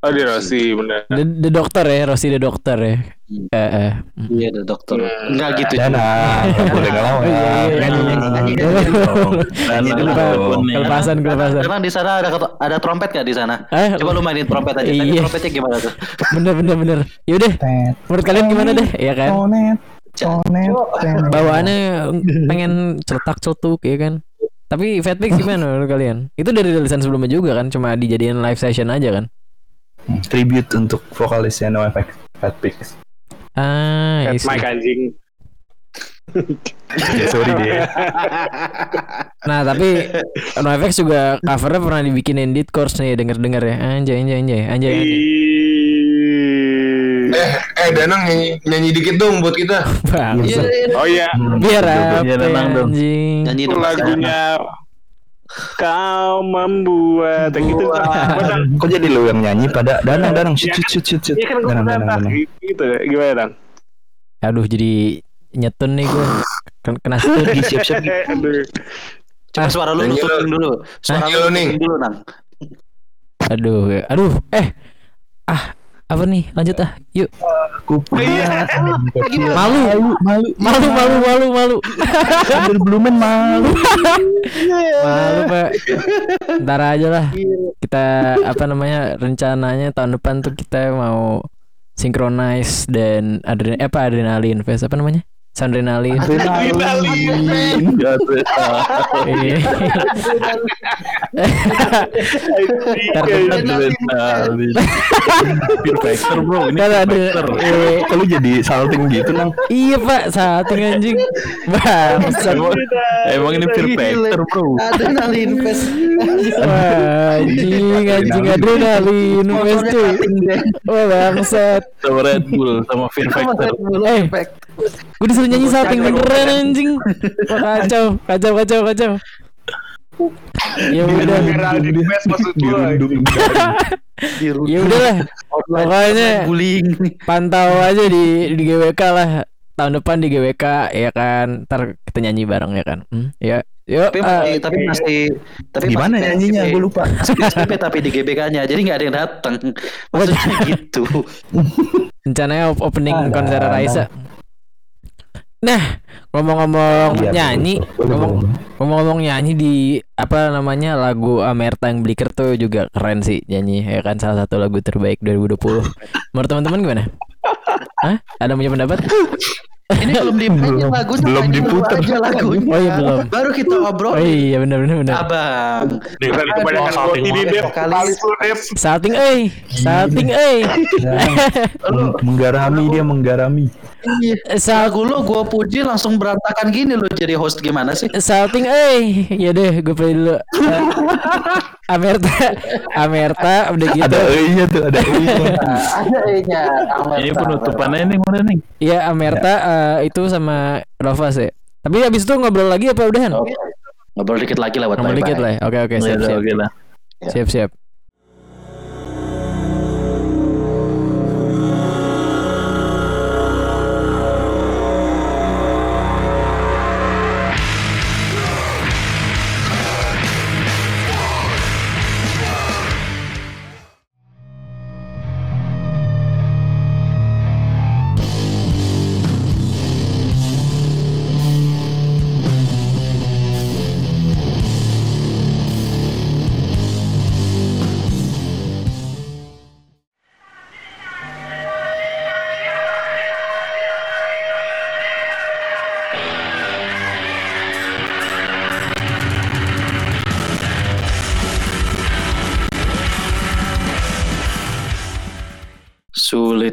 Oh, di Rossi, bener. The, the Doctor ya, Rossi the Doctor ya. Eh, eh. iya ada dokter. Hmm. Enggak gitu. Dana, boleh iya, iya, iya. Apa pun ya. kelepasan, kelepasan. Emang di sana ada ada trompet gak di sana? Eh, Coba lu mainin trompet aja. Tadi Iya. trompetnya gimana tuh? bener bener bener. Yaudah, menurut kalian gimana deh? Ya kan? Bawaannya pengen celetak celetuk ya kan? Tapi Fat Pigs gimana menurut kalian? Itu dari rilisan sebelumnya juga kan? Cuma dijadiin live session aja kan? Tribute untuk vokalisnya NoFX Fat Pigs. Ah, isi. Mike anjing. Ya, sorry deh. Nah tapi NoFX juga covernya pernah dibikinin Dead Course nih denger-denger ya Anjay anjay anjay Anjay anjay Eh, eh Danang nyanyi, nyanyi dikit dong buat kita. Bang Oh iya, Biar apa tenang dong. anjing Nyanyi dong. lagunya kau membuat gitu. Benar. Kok jadi lu yang nyanyi pada Danang, Danang, shoot, shoot, shoot, shoot, shoot. Iya kan gue Danang, Danang, Danang. gitu ya. Gimana dong? Aduh jadi nyetun nih gue Ken- Kena stun Lagi siap-siap. Aduh. Coba suara lu tutup dulu. Suara lu nih. dulu nang. Aduh ya. Aduh Eh Ah apa nih? Lanjut ah. Yuk. Iya. malu. Malu. Malu malu malu malu. Blumen malu. malu pak. Ntar aja lah. Kita apa namanya rencananya tahun depan tuh kita mau synchronize dan adren eh, apa adrenalin fest apa namanya Sandrenalin. Nggak tuh. Iya. Adrenalin. Fear factor bro, ini eh, Kok lu jadi salting gitu, Nang? Iya pak. Salting anjing. Emang, emang ini fear factor bro. Adrenalin fest. Anjing Anjing. Adrenalin. Fest cuy. Wah bangsat Sama Red Bull, sama fear factor. Eh Gue disuruh nyanyi salting beneran anjing kacau Kacau kacau kacau Ya udah maksud gue. Ya udah lah Pokoknya Guling. pantau aja di di GWK lah tahun depan di GWK ya kan ntar kita nyanyi bareng ya kan hmm, ya yuk Tapi masih, tapi masih tapi Gimana masih nyanyinya? Gue lupa. PSBB tapi di GBK-nya. Jadi nggak ada yang datang. Maksudnya gitu. rencananya op- opening konser. Raisa Nah, ngomong-ngomong Iya, nyanyi, ngomong-ngomong nyanyi di apa namanya lagu Amerta yang Blicker tuh juga keren sih nyanyi ya kan salah satu lagu terbaik 2020. Menurut teman-teman gimana? Hah? Ada punya pendapat? Ini belum lagunya. belum mainin dulu diputer. aja lagunya. Oh iya belum. Baru kita ngobrol. Oh iya benar benar benar. Abang. Nih, Kebanyakan salting ini deh. Kali-. Salting eh, salting eh. Meng- menggarami dia menggarami. Sal Lagu lu gue puji langsung berantakan gini lo jadi host gimana sih? salting eh. Ya deh, gue play dulu. Eh, Amerta, Amerta udah gitu. Ada E-nya tuh, ada E-nya. Ada E-nya. Ini penutupannya nih mana nih? Iya, Amerta eh, itu sama Rovas ya. Tapi habis itu ngobrol lagi apa udahan? Oke. Ngobrol dikit lagi lah buat Ngobrol dikit lah. ya. Oke oke, Ya siap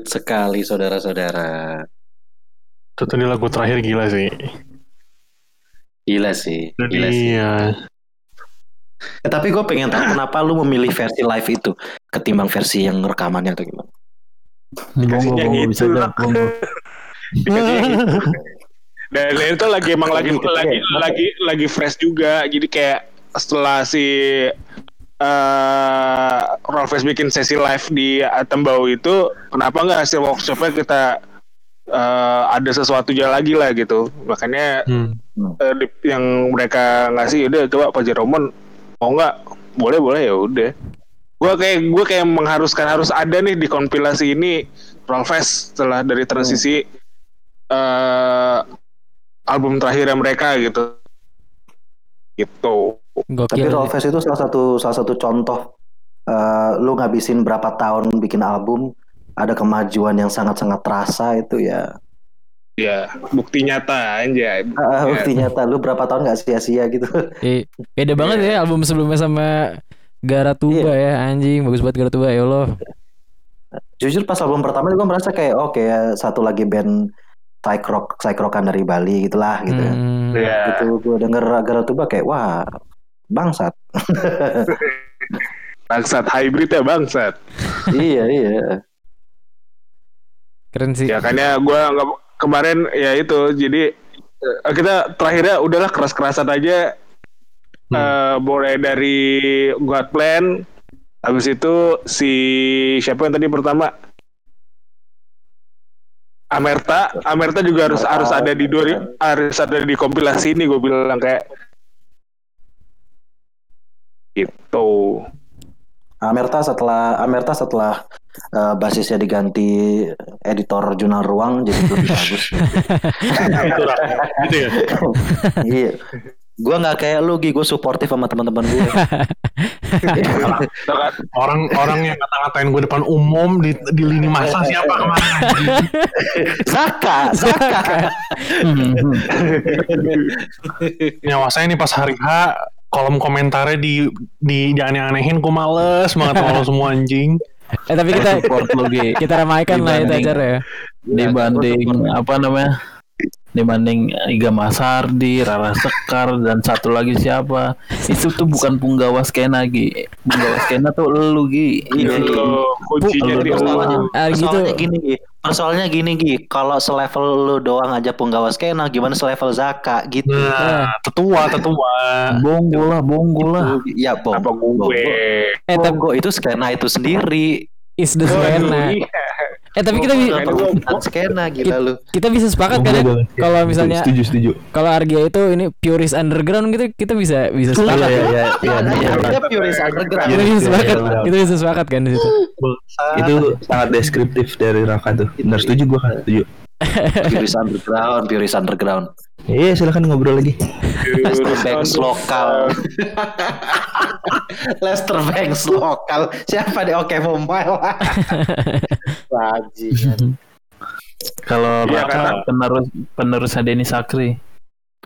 sekali saudara-saudara. Itu ini lagu terakhir gila sih. Gila sih. Gila sih. Iya. Eh, tapi gue pengen tahu kenapa lu memilih versi live itu ketimbang versi yang rekamannya atau gimana? Bongo, yang bongo itu. Dikasih yang itu. Dan itu lagi emang lagi lagi lagi lagi fresh juga. Jadi kayak setelah si eh Rolfes bikin sesi live di Tembau itu, kenapa nggak hasil workshopnya kita eh, ada sesuatu lagi lah gitu. Makanya Hmm. di- yang mereka ngasih udah coba Pak Jeromon mau nggak? Boleh boleh ya udah. Gue kayak gue kayak mengharuskan harus ada nih di kompilasi ini Rolfes setelah dari transisi eh album terakhirnya mereka gitu. Gitu Gokil. Tapi. Rolfes itu salah satu salah satu contoh eh, lu ngabisin berapa tahun bikin album ada kemajuan yang sangat-sangat terasa itu ya. ya bukti nyata aja Ah, bukti nyata lu berapa tahun nggak sia-sia gitu. Eh, beda banget ya album sebelumnya sama Garatuba ya anjing bagus banget Garatuba ya Allah. Jujur pas album pertama gue merasa kayak oh kayak satu lagi band psych rock psych rockan dari Bali gitulah gitu. ya. Hmm. ya Gitu gue denger Garatuba kayak wah bangsat. bangsat hybrid ya bangsat iya iya. Keren sih. ya kayaknya gue nggak kemarin ya itu jadi eh, kita terakhirnya udahlah keras-kerasan aja Eh, mulai dari God Plan habis itu si siapa yang tadi pertama Amerta Amerta juga harus harus ada di dua harus ada di kompilasi ini gue bilang kayak gitu Amerta setelah Amerta setelah eh, basisnya diganti editor jurnal ruang jadi lebih bagus. Gitu ya. iya. Gue nggak kayak lu, Gi. Gue suportif sama teman-teman gue. Orang orang yang ngata-ngatain gue depan umum di di lini masa siapa kemarin? Zaka, Zaka. Nyawa saya nih pas hari H kolom komentarnya di di aneh-anehin gue males banget sama lo semua anjing. Eh tapi kita support lo kita ramaikan lah itu acara ya. dibanding apa namanya dibanding Iga Masardi, Rara Sekar dan satu lagi siapa itu tuh bukan punggawa skena Gi punggawa skena tuh lu Gi Iya, iya. Lo kuncinya di. Ah, gitu. Persoalannya gini, Gi. Persoalannya gini, Gi. Kalau selevel lu doang aja punggawa skena, gimana selevel Zaka gitu. Nah, tetua tetua. bongo lah bongo lah Ya, Bong. apa gue Eh tapi Bongo itu skena itu sendiri. is the skena. iya. Eh tapi kita bi- Bongo. Perbuatan skena gila lu. kita bisa sepakat kan ya kalau misalnya setuju setuju. kalau Argia itu ini purist underground gitu kita bisa bisa Iya sepakat iya ya. iya iya. Dia purist underground. Kita bisa sepakat. Kita bisa sepakat kan di situ. Itu sangat deskriptif dari Raka tuh. Benar setuju gua kan setuju. Puris Underground, Puris Underground. Iya silakan ngobrol lagi. Lester Banks lokal. Lester Banks lokal. Siapa nih? Oke, Mobile. Bajingan. Kalau Iya, Raka penerus penerusnya Denny Sakri.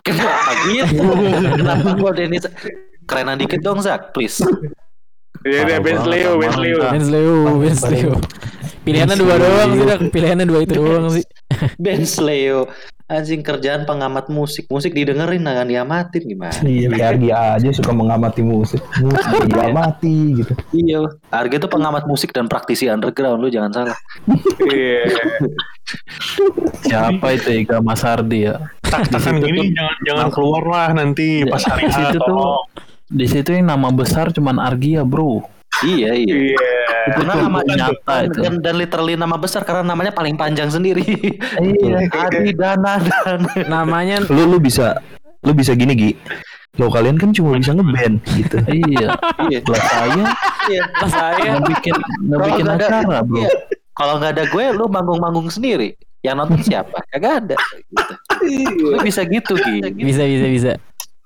Kenapa gitu? Kenapa gua Dennis? Kerenan dikit dong, Zak, please. Iya, iya, Benz Leo, Benz Leo. Vince Leo, Vince Leo. Pilihannya dua doang sih. Pilihannya dua itu doang sih. Benz Leo. Anjing kerjaan pengamat musik. Musik didengerin jangan diamatin gimana? Iya kayak Argi aja suka mengamati musik. Musik diamati gitu. Iya. Harga itu pengamat musik dan praktisi underground lu jangan salah. Iya. Siapa itu Ega Mas Ardi ya? tak-takan gini jangan jangan keluar lah nanti pas hari H tuh. Di situ yang nama besar cuman Argia, Bro. Iya, iya. Iya. Itu Karena nama nyata itu. dan, dan literally nama besar karena namanya paling panjang sendiri. Iya. Adi Dana dan Namanya Lu lu bisa lu bisa gini Gi. Lo kalian kan cuma bisa ngeband gitu. Iya. Iya. Lah saya Iya. saya nggak bikin nggak bikin ada- acara, Bro. Iya. Kalau nggak ada gue, lu manggung-manggung sendiri. Yang nonton siapa? Kagak ada. Gitu. Lu bisa gitu, Gi. bisa bisa bisa.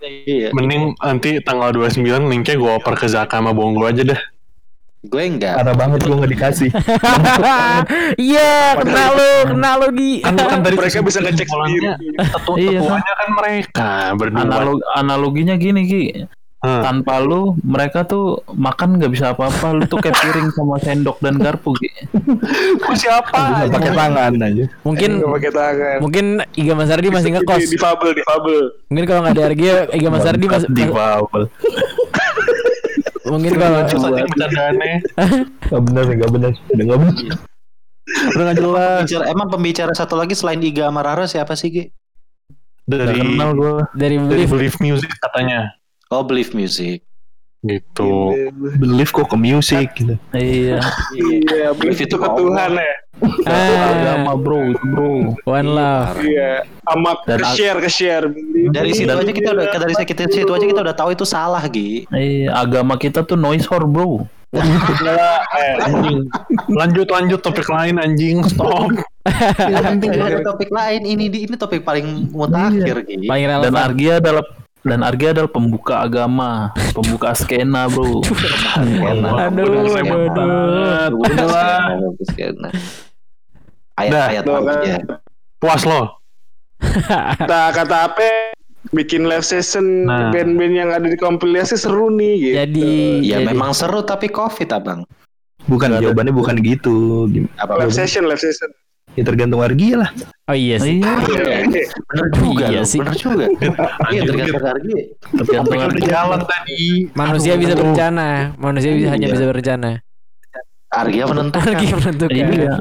Iya. mending nanti tanggal 29 linknya gue oper ke Zaka sama Bongo aja dah Gue enggak. Parah banget gua nggak dikasih. Iya, kena lu, kena lu Gi. kan, kan dari Mereka bisa ngecek sendiri. Tetu, Iya, tetuanya kan mereka berdua Analog, analoginya gini Ki Hmm. tanpa lu mereka tuh makan nggak bisa apa-apa lu tuh kayak piring sama sendok dan garpu Ki Gua siapa pakai tangan aja. Mungkin pakai tangan. mungkin Iga Mas Ardi masih Di, ngekos. di fabel, di fabel. Mungkin kalau nggak ada Argia, Iga Mas Ardi masih di bawel mungkin kalau saja bercandaannya Gak benar gak benar. Udah gak benar. udah nggak jelas Pembicara, emang pembicara satu lagi selain Iga sama Rara siapa sih? Nggak dari dari dari Belief Believe Music katanya Oh, Believe Music. gitu Believe kok ke musik gitu. iya Iya, belief itu ke Tuhan ya. ah, agama bro bro One Love. Iya, amat Dan ke share ke share. Dari situ aja kita udah dari situ, situ aja kita udah tahu itu salah, Gi. iya agama kita tuh noise whore bro eh anjing lanjut lanjut topik lain anjing stop Nanti ada topik lain ini di ini topik paling mutakhir, Gi. Paling dan. Argia adalah dan Argia adalah pembuka agama pembuka skena bro Aduh, Udah aduh, aduh. Udah lah. Nah. Ayat-ayat Tuh kan. ya. puas lo Kata kata apa? Bikin live session Nah. band-band yang ada di kompilasi seru nih gitu. Jadi, Ya jadi memang seru tapi covid abang. Bukan jawabannya bukan gitu. Apa Live session, live session. Ya tergantung Argi lah. Oh iya sih. iya Bener juga Iya sih. bener juga. Iya tergantung harga. tergantung Topiknya udah Argia jalan tadi Manusia bisa berencana. Manusia bisa hanya Iya. bisa berencana. Argia menentukan. Argi menentukan. iya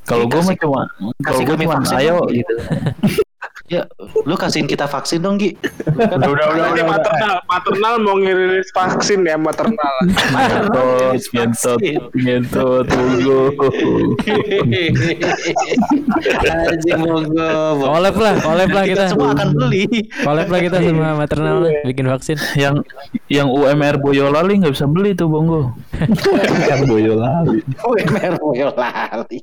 kalau gue mah cuma kalau kasih gue cuma ayo gitu Ya, lu kasihin kita vaksin dong, Gi. udah udah udah Nanti udah maternal, maternal mau ngirilis vaksin ya maternal. ngentot ngentot ngentot tunggu Anjing monggo. Collab lah, collab lah kita. semua akan beli. Collab lah kita sama maternal lah, bikin vaksin. yang yang UMR Boyolali nggak bisa beli tuh Bonggo Kan Boyolali. UMR Boyolali.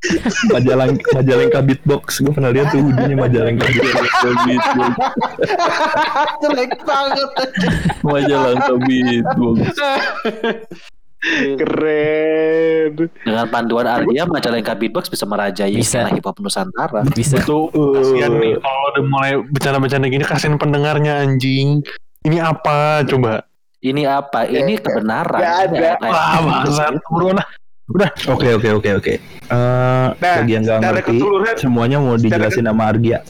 Majalengka Majalengka Beatbox. Gue pernah lihat tuh ujungnya Majalengka Beatbox. Jelek banget. majalah Bonggo Keren. Dengan panduan Argia, Majalengka Beatbox bisa merajai Bisa. hip hop Nusantara. Bisa. Tuh, kasihan nih kalau udah mulai bercanda-bercanda gini kasihin pendengarnya anjing. Ini apa coba? Ini apa? Ini kebenaran. Gak ada. Ya, kayak- Wah, bangsat. Buruan lah. Oke oke oke oke. Eh, bagi yang secara ngerti, semuanya mau dijelasin sama Argia.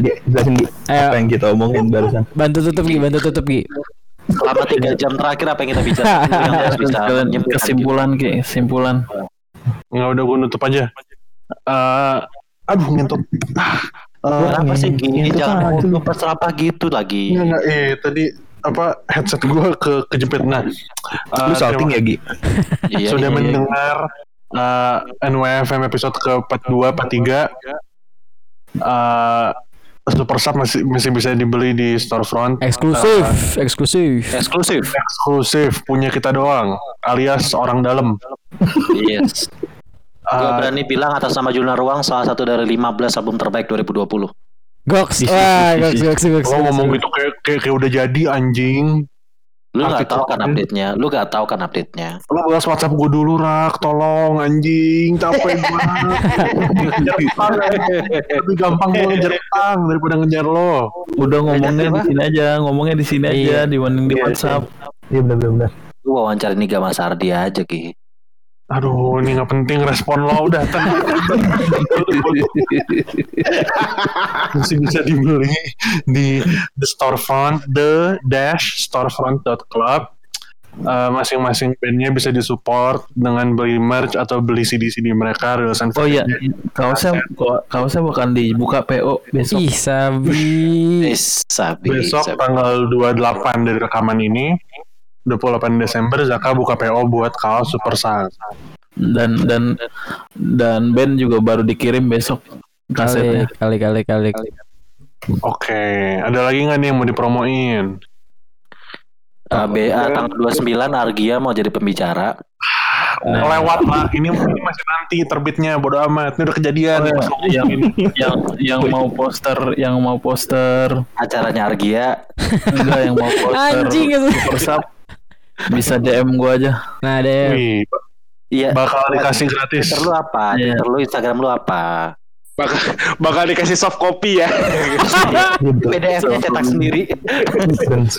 Gi, Jelasin Gi, Ayo. apa yang kita omongin barusan. Bantu tutup Gi, bantu tutup Gi. Selama tiga jam terakhir apa yang kita bicarakan? Yang harus bisa kesimpulan ki kesimpulan Nggak udah gue nutup aja. Eh, aduh ngentot. gitu. Kenapa sih gini? Jangan lu apa gitu lagi. Nggak, nggak, eh tadi apa headset gue ke kejepit nah. Lu salting ya Gi? Iya, sudah iya, iya. mendengar uh, NWFM episode ke 42 43 uh, Super Sub masih masih bisa dibeli di storefront Eksklusif, eksklusif. Eksklusif. eksklusif punya kita doang alias orang dalam Yes. Gue Eh, berani bilang atas nama Juna Ruang salah satu dari 15 album terbaik 2020. Goks. Wah, goks, goks, goks. lo goks. ngomong gitu kayak, kayak, kayak udah jadi anjing. Lu nggak Arti tahu kan update-nya. Lu nggak tahu kan update-nya. Lo balas WhatsApp gue dulu, Rak. Tolong, anjing. Capek banget. ngejar utang. Lebih gampang gue ngejar utang daripada ngejar lo. Udah ngomongnya di sini aja, ngomongnya di sini aja Iya. dibanding di WhatsApp. Iya benar-benar. Lu wawancara ini gak Mas Ardi aja Ki. Aduh, ini nggak penting respon lo udah. Masih bisa dibeli di the storefront, the dash storefront.club. Eh, masing-masing bandnya bisa disupport dengan beli merch atau beli CD-CD mereka rilisan Oh iya, kaosnya kaosnya bakal dibuka PO besok. Ih, sabi. Eh, sabi, besok sabi. tanggal 28 dari rekaman ini 28 Desember Zaka buka PO buat kaos Super Sang. Dan dan dan band juga baru dikirim besok kasetnya. Kali, kali, kali, kali. Oke, ada lagi nggak nih yang mau dipromoin? ABA tanggal 29 Argia mau jadi pembicara. Nah. Lewat lah, ini, ini masih nanti terbitnya, bodo amat. Ini udah kejadian. Oh, ngomong yang yang yang mau poster, yang mau poster Acaranya Argia. enggak yang mau poster Anjing itu. Super Sub bisa DM gua aja. Nah, deh. Wih, Iya. bakal dikasih gratis. Twitter lu apa? Iya. Twitter lu Instagram lu apa? bakal bakal dikasih soft copy ya. Iya. PDF-nya cetak sendiri.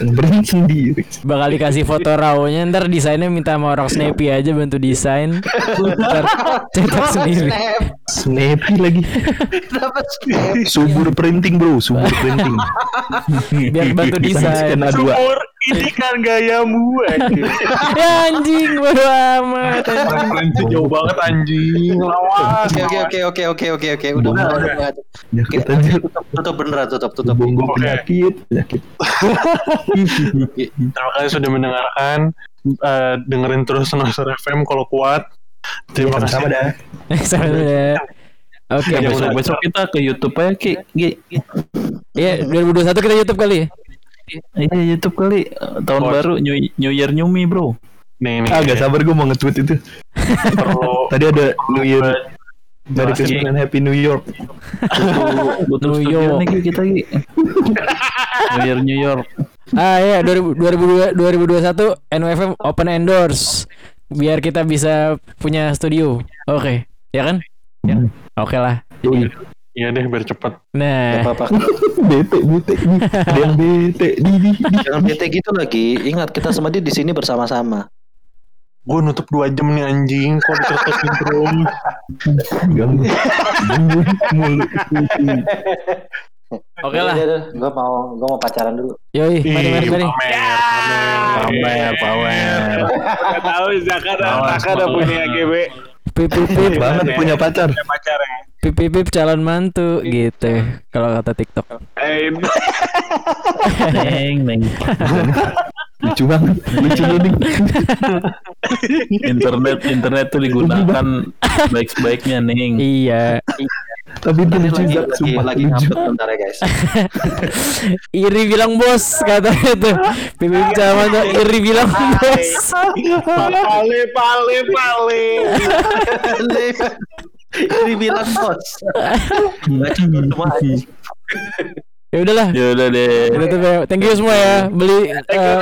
Beri sendiri. Bakal dikasih foto raw-nya ntar desainnya minta sama orang Snappy aja bantu desain. Ntar cetak sendiri. Snappy lagi. Subur printing bro, subur printing. Biar bantu desain. Sumur, ini kan gayamu anjing. ya anjing bodo amat. Referensi jauh banget anjing. Lawas. Oke oke oke oke oke oke udah udah udah. udah. Ya Oke, kita aja. tutup tutup beneran tutup tutup. Bonggol Oke. penyakit, penyakit. Terima kasih sudah mendengarkan. Eh, dengerin terus Noser FM kalau kuat. Terima kasih. Sama dah. Sama ya. Oke. Ya, besok besok kita ke YouTube aja Ki. Ki. Iya, 2021 kita YouTube kali. ya? Iya YouTube kali tahun Oh. baru New, New Year New Me bro. Nih, nih. Ah gak sabar gue mau nge-tweet itu. Tadi ada New Year. Merry Jelasin. Christmas and Happy New York. Butuh, New York. nih Ki, kita Ki. New Year New York. Ah ya 2000, 2002 2021 NWFM open endorse biar kita bisa punya studio. Oke, ya kan? Ya. Oke lah. Iya deh biar cepet. Nah, apa-apa. bete, bete. Ada yang bete. Di, di, di. Jangan bete gitu lagi. Ingat kita semua di sini bersama-sama. Gue nutup dua jam nih anjing. Kok? Ganggu. Ganggu mulu. oke lah. Gue mau gue mau pacaran dulu. Yoi, mari mari mari. pamer, Pamer, pamer. Tahu Zaka Zaka udah punya GB Pip pip pip Banget punya pacar. punya pacar ya. Pip pip, pip calon mantu gitu. Kalau kata TikTok. Neng, neng. Lucu banget. Lucu nih. Internet internet tuh digunakan baik-baiknya neng. Iya. Tapi itu lucu lagi Zak. lagi, Sumpah lagi lucu. bentar ya guys. Iri bilang bos katanya tuh. Pip pip calon mantu Iri bilang bos. pale pale pale. Ini bilang bos. Baca. Ya udahlah. Ya udah deh. Udah tuh, Bel. Thank you semua ya beli eh,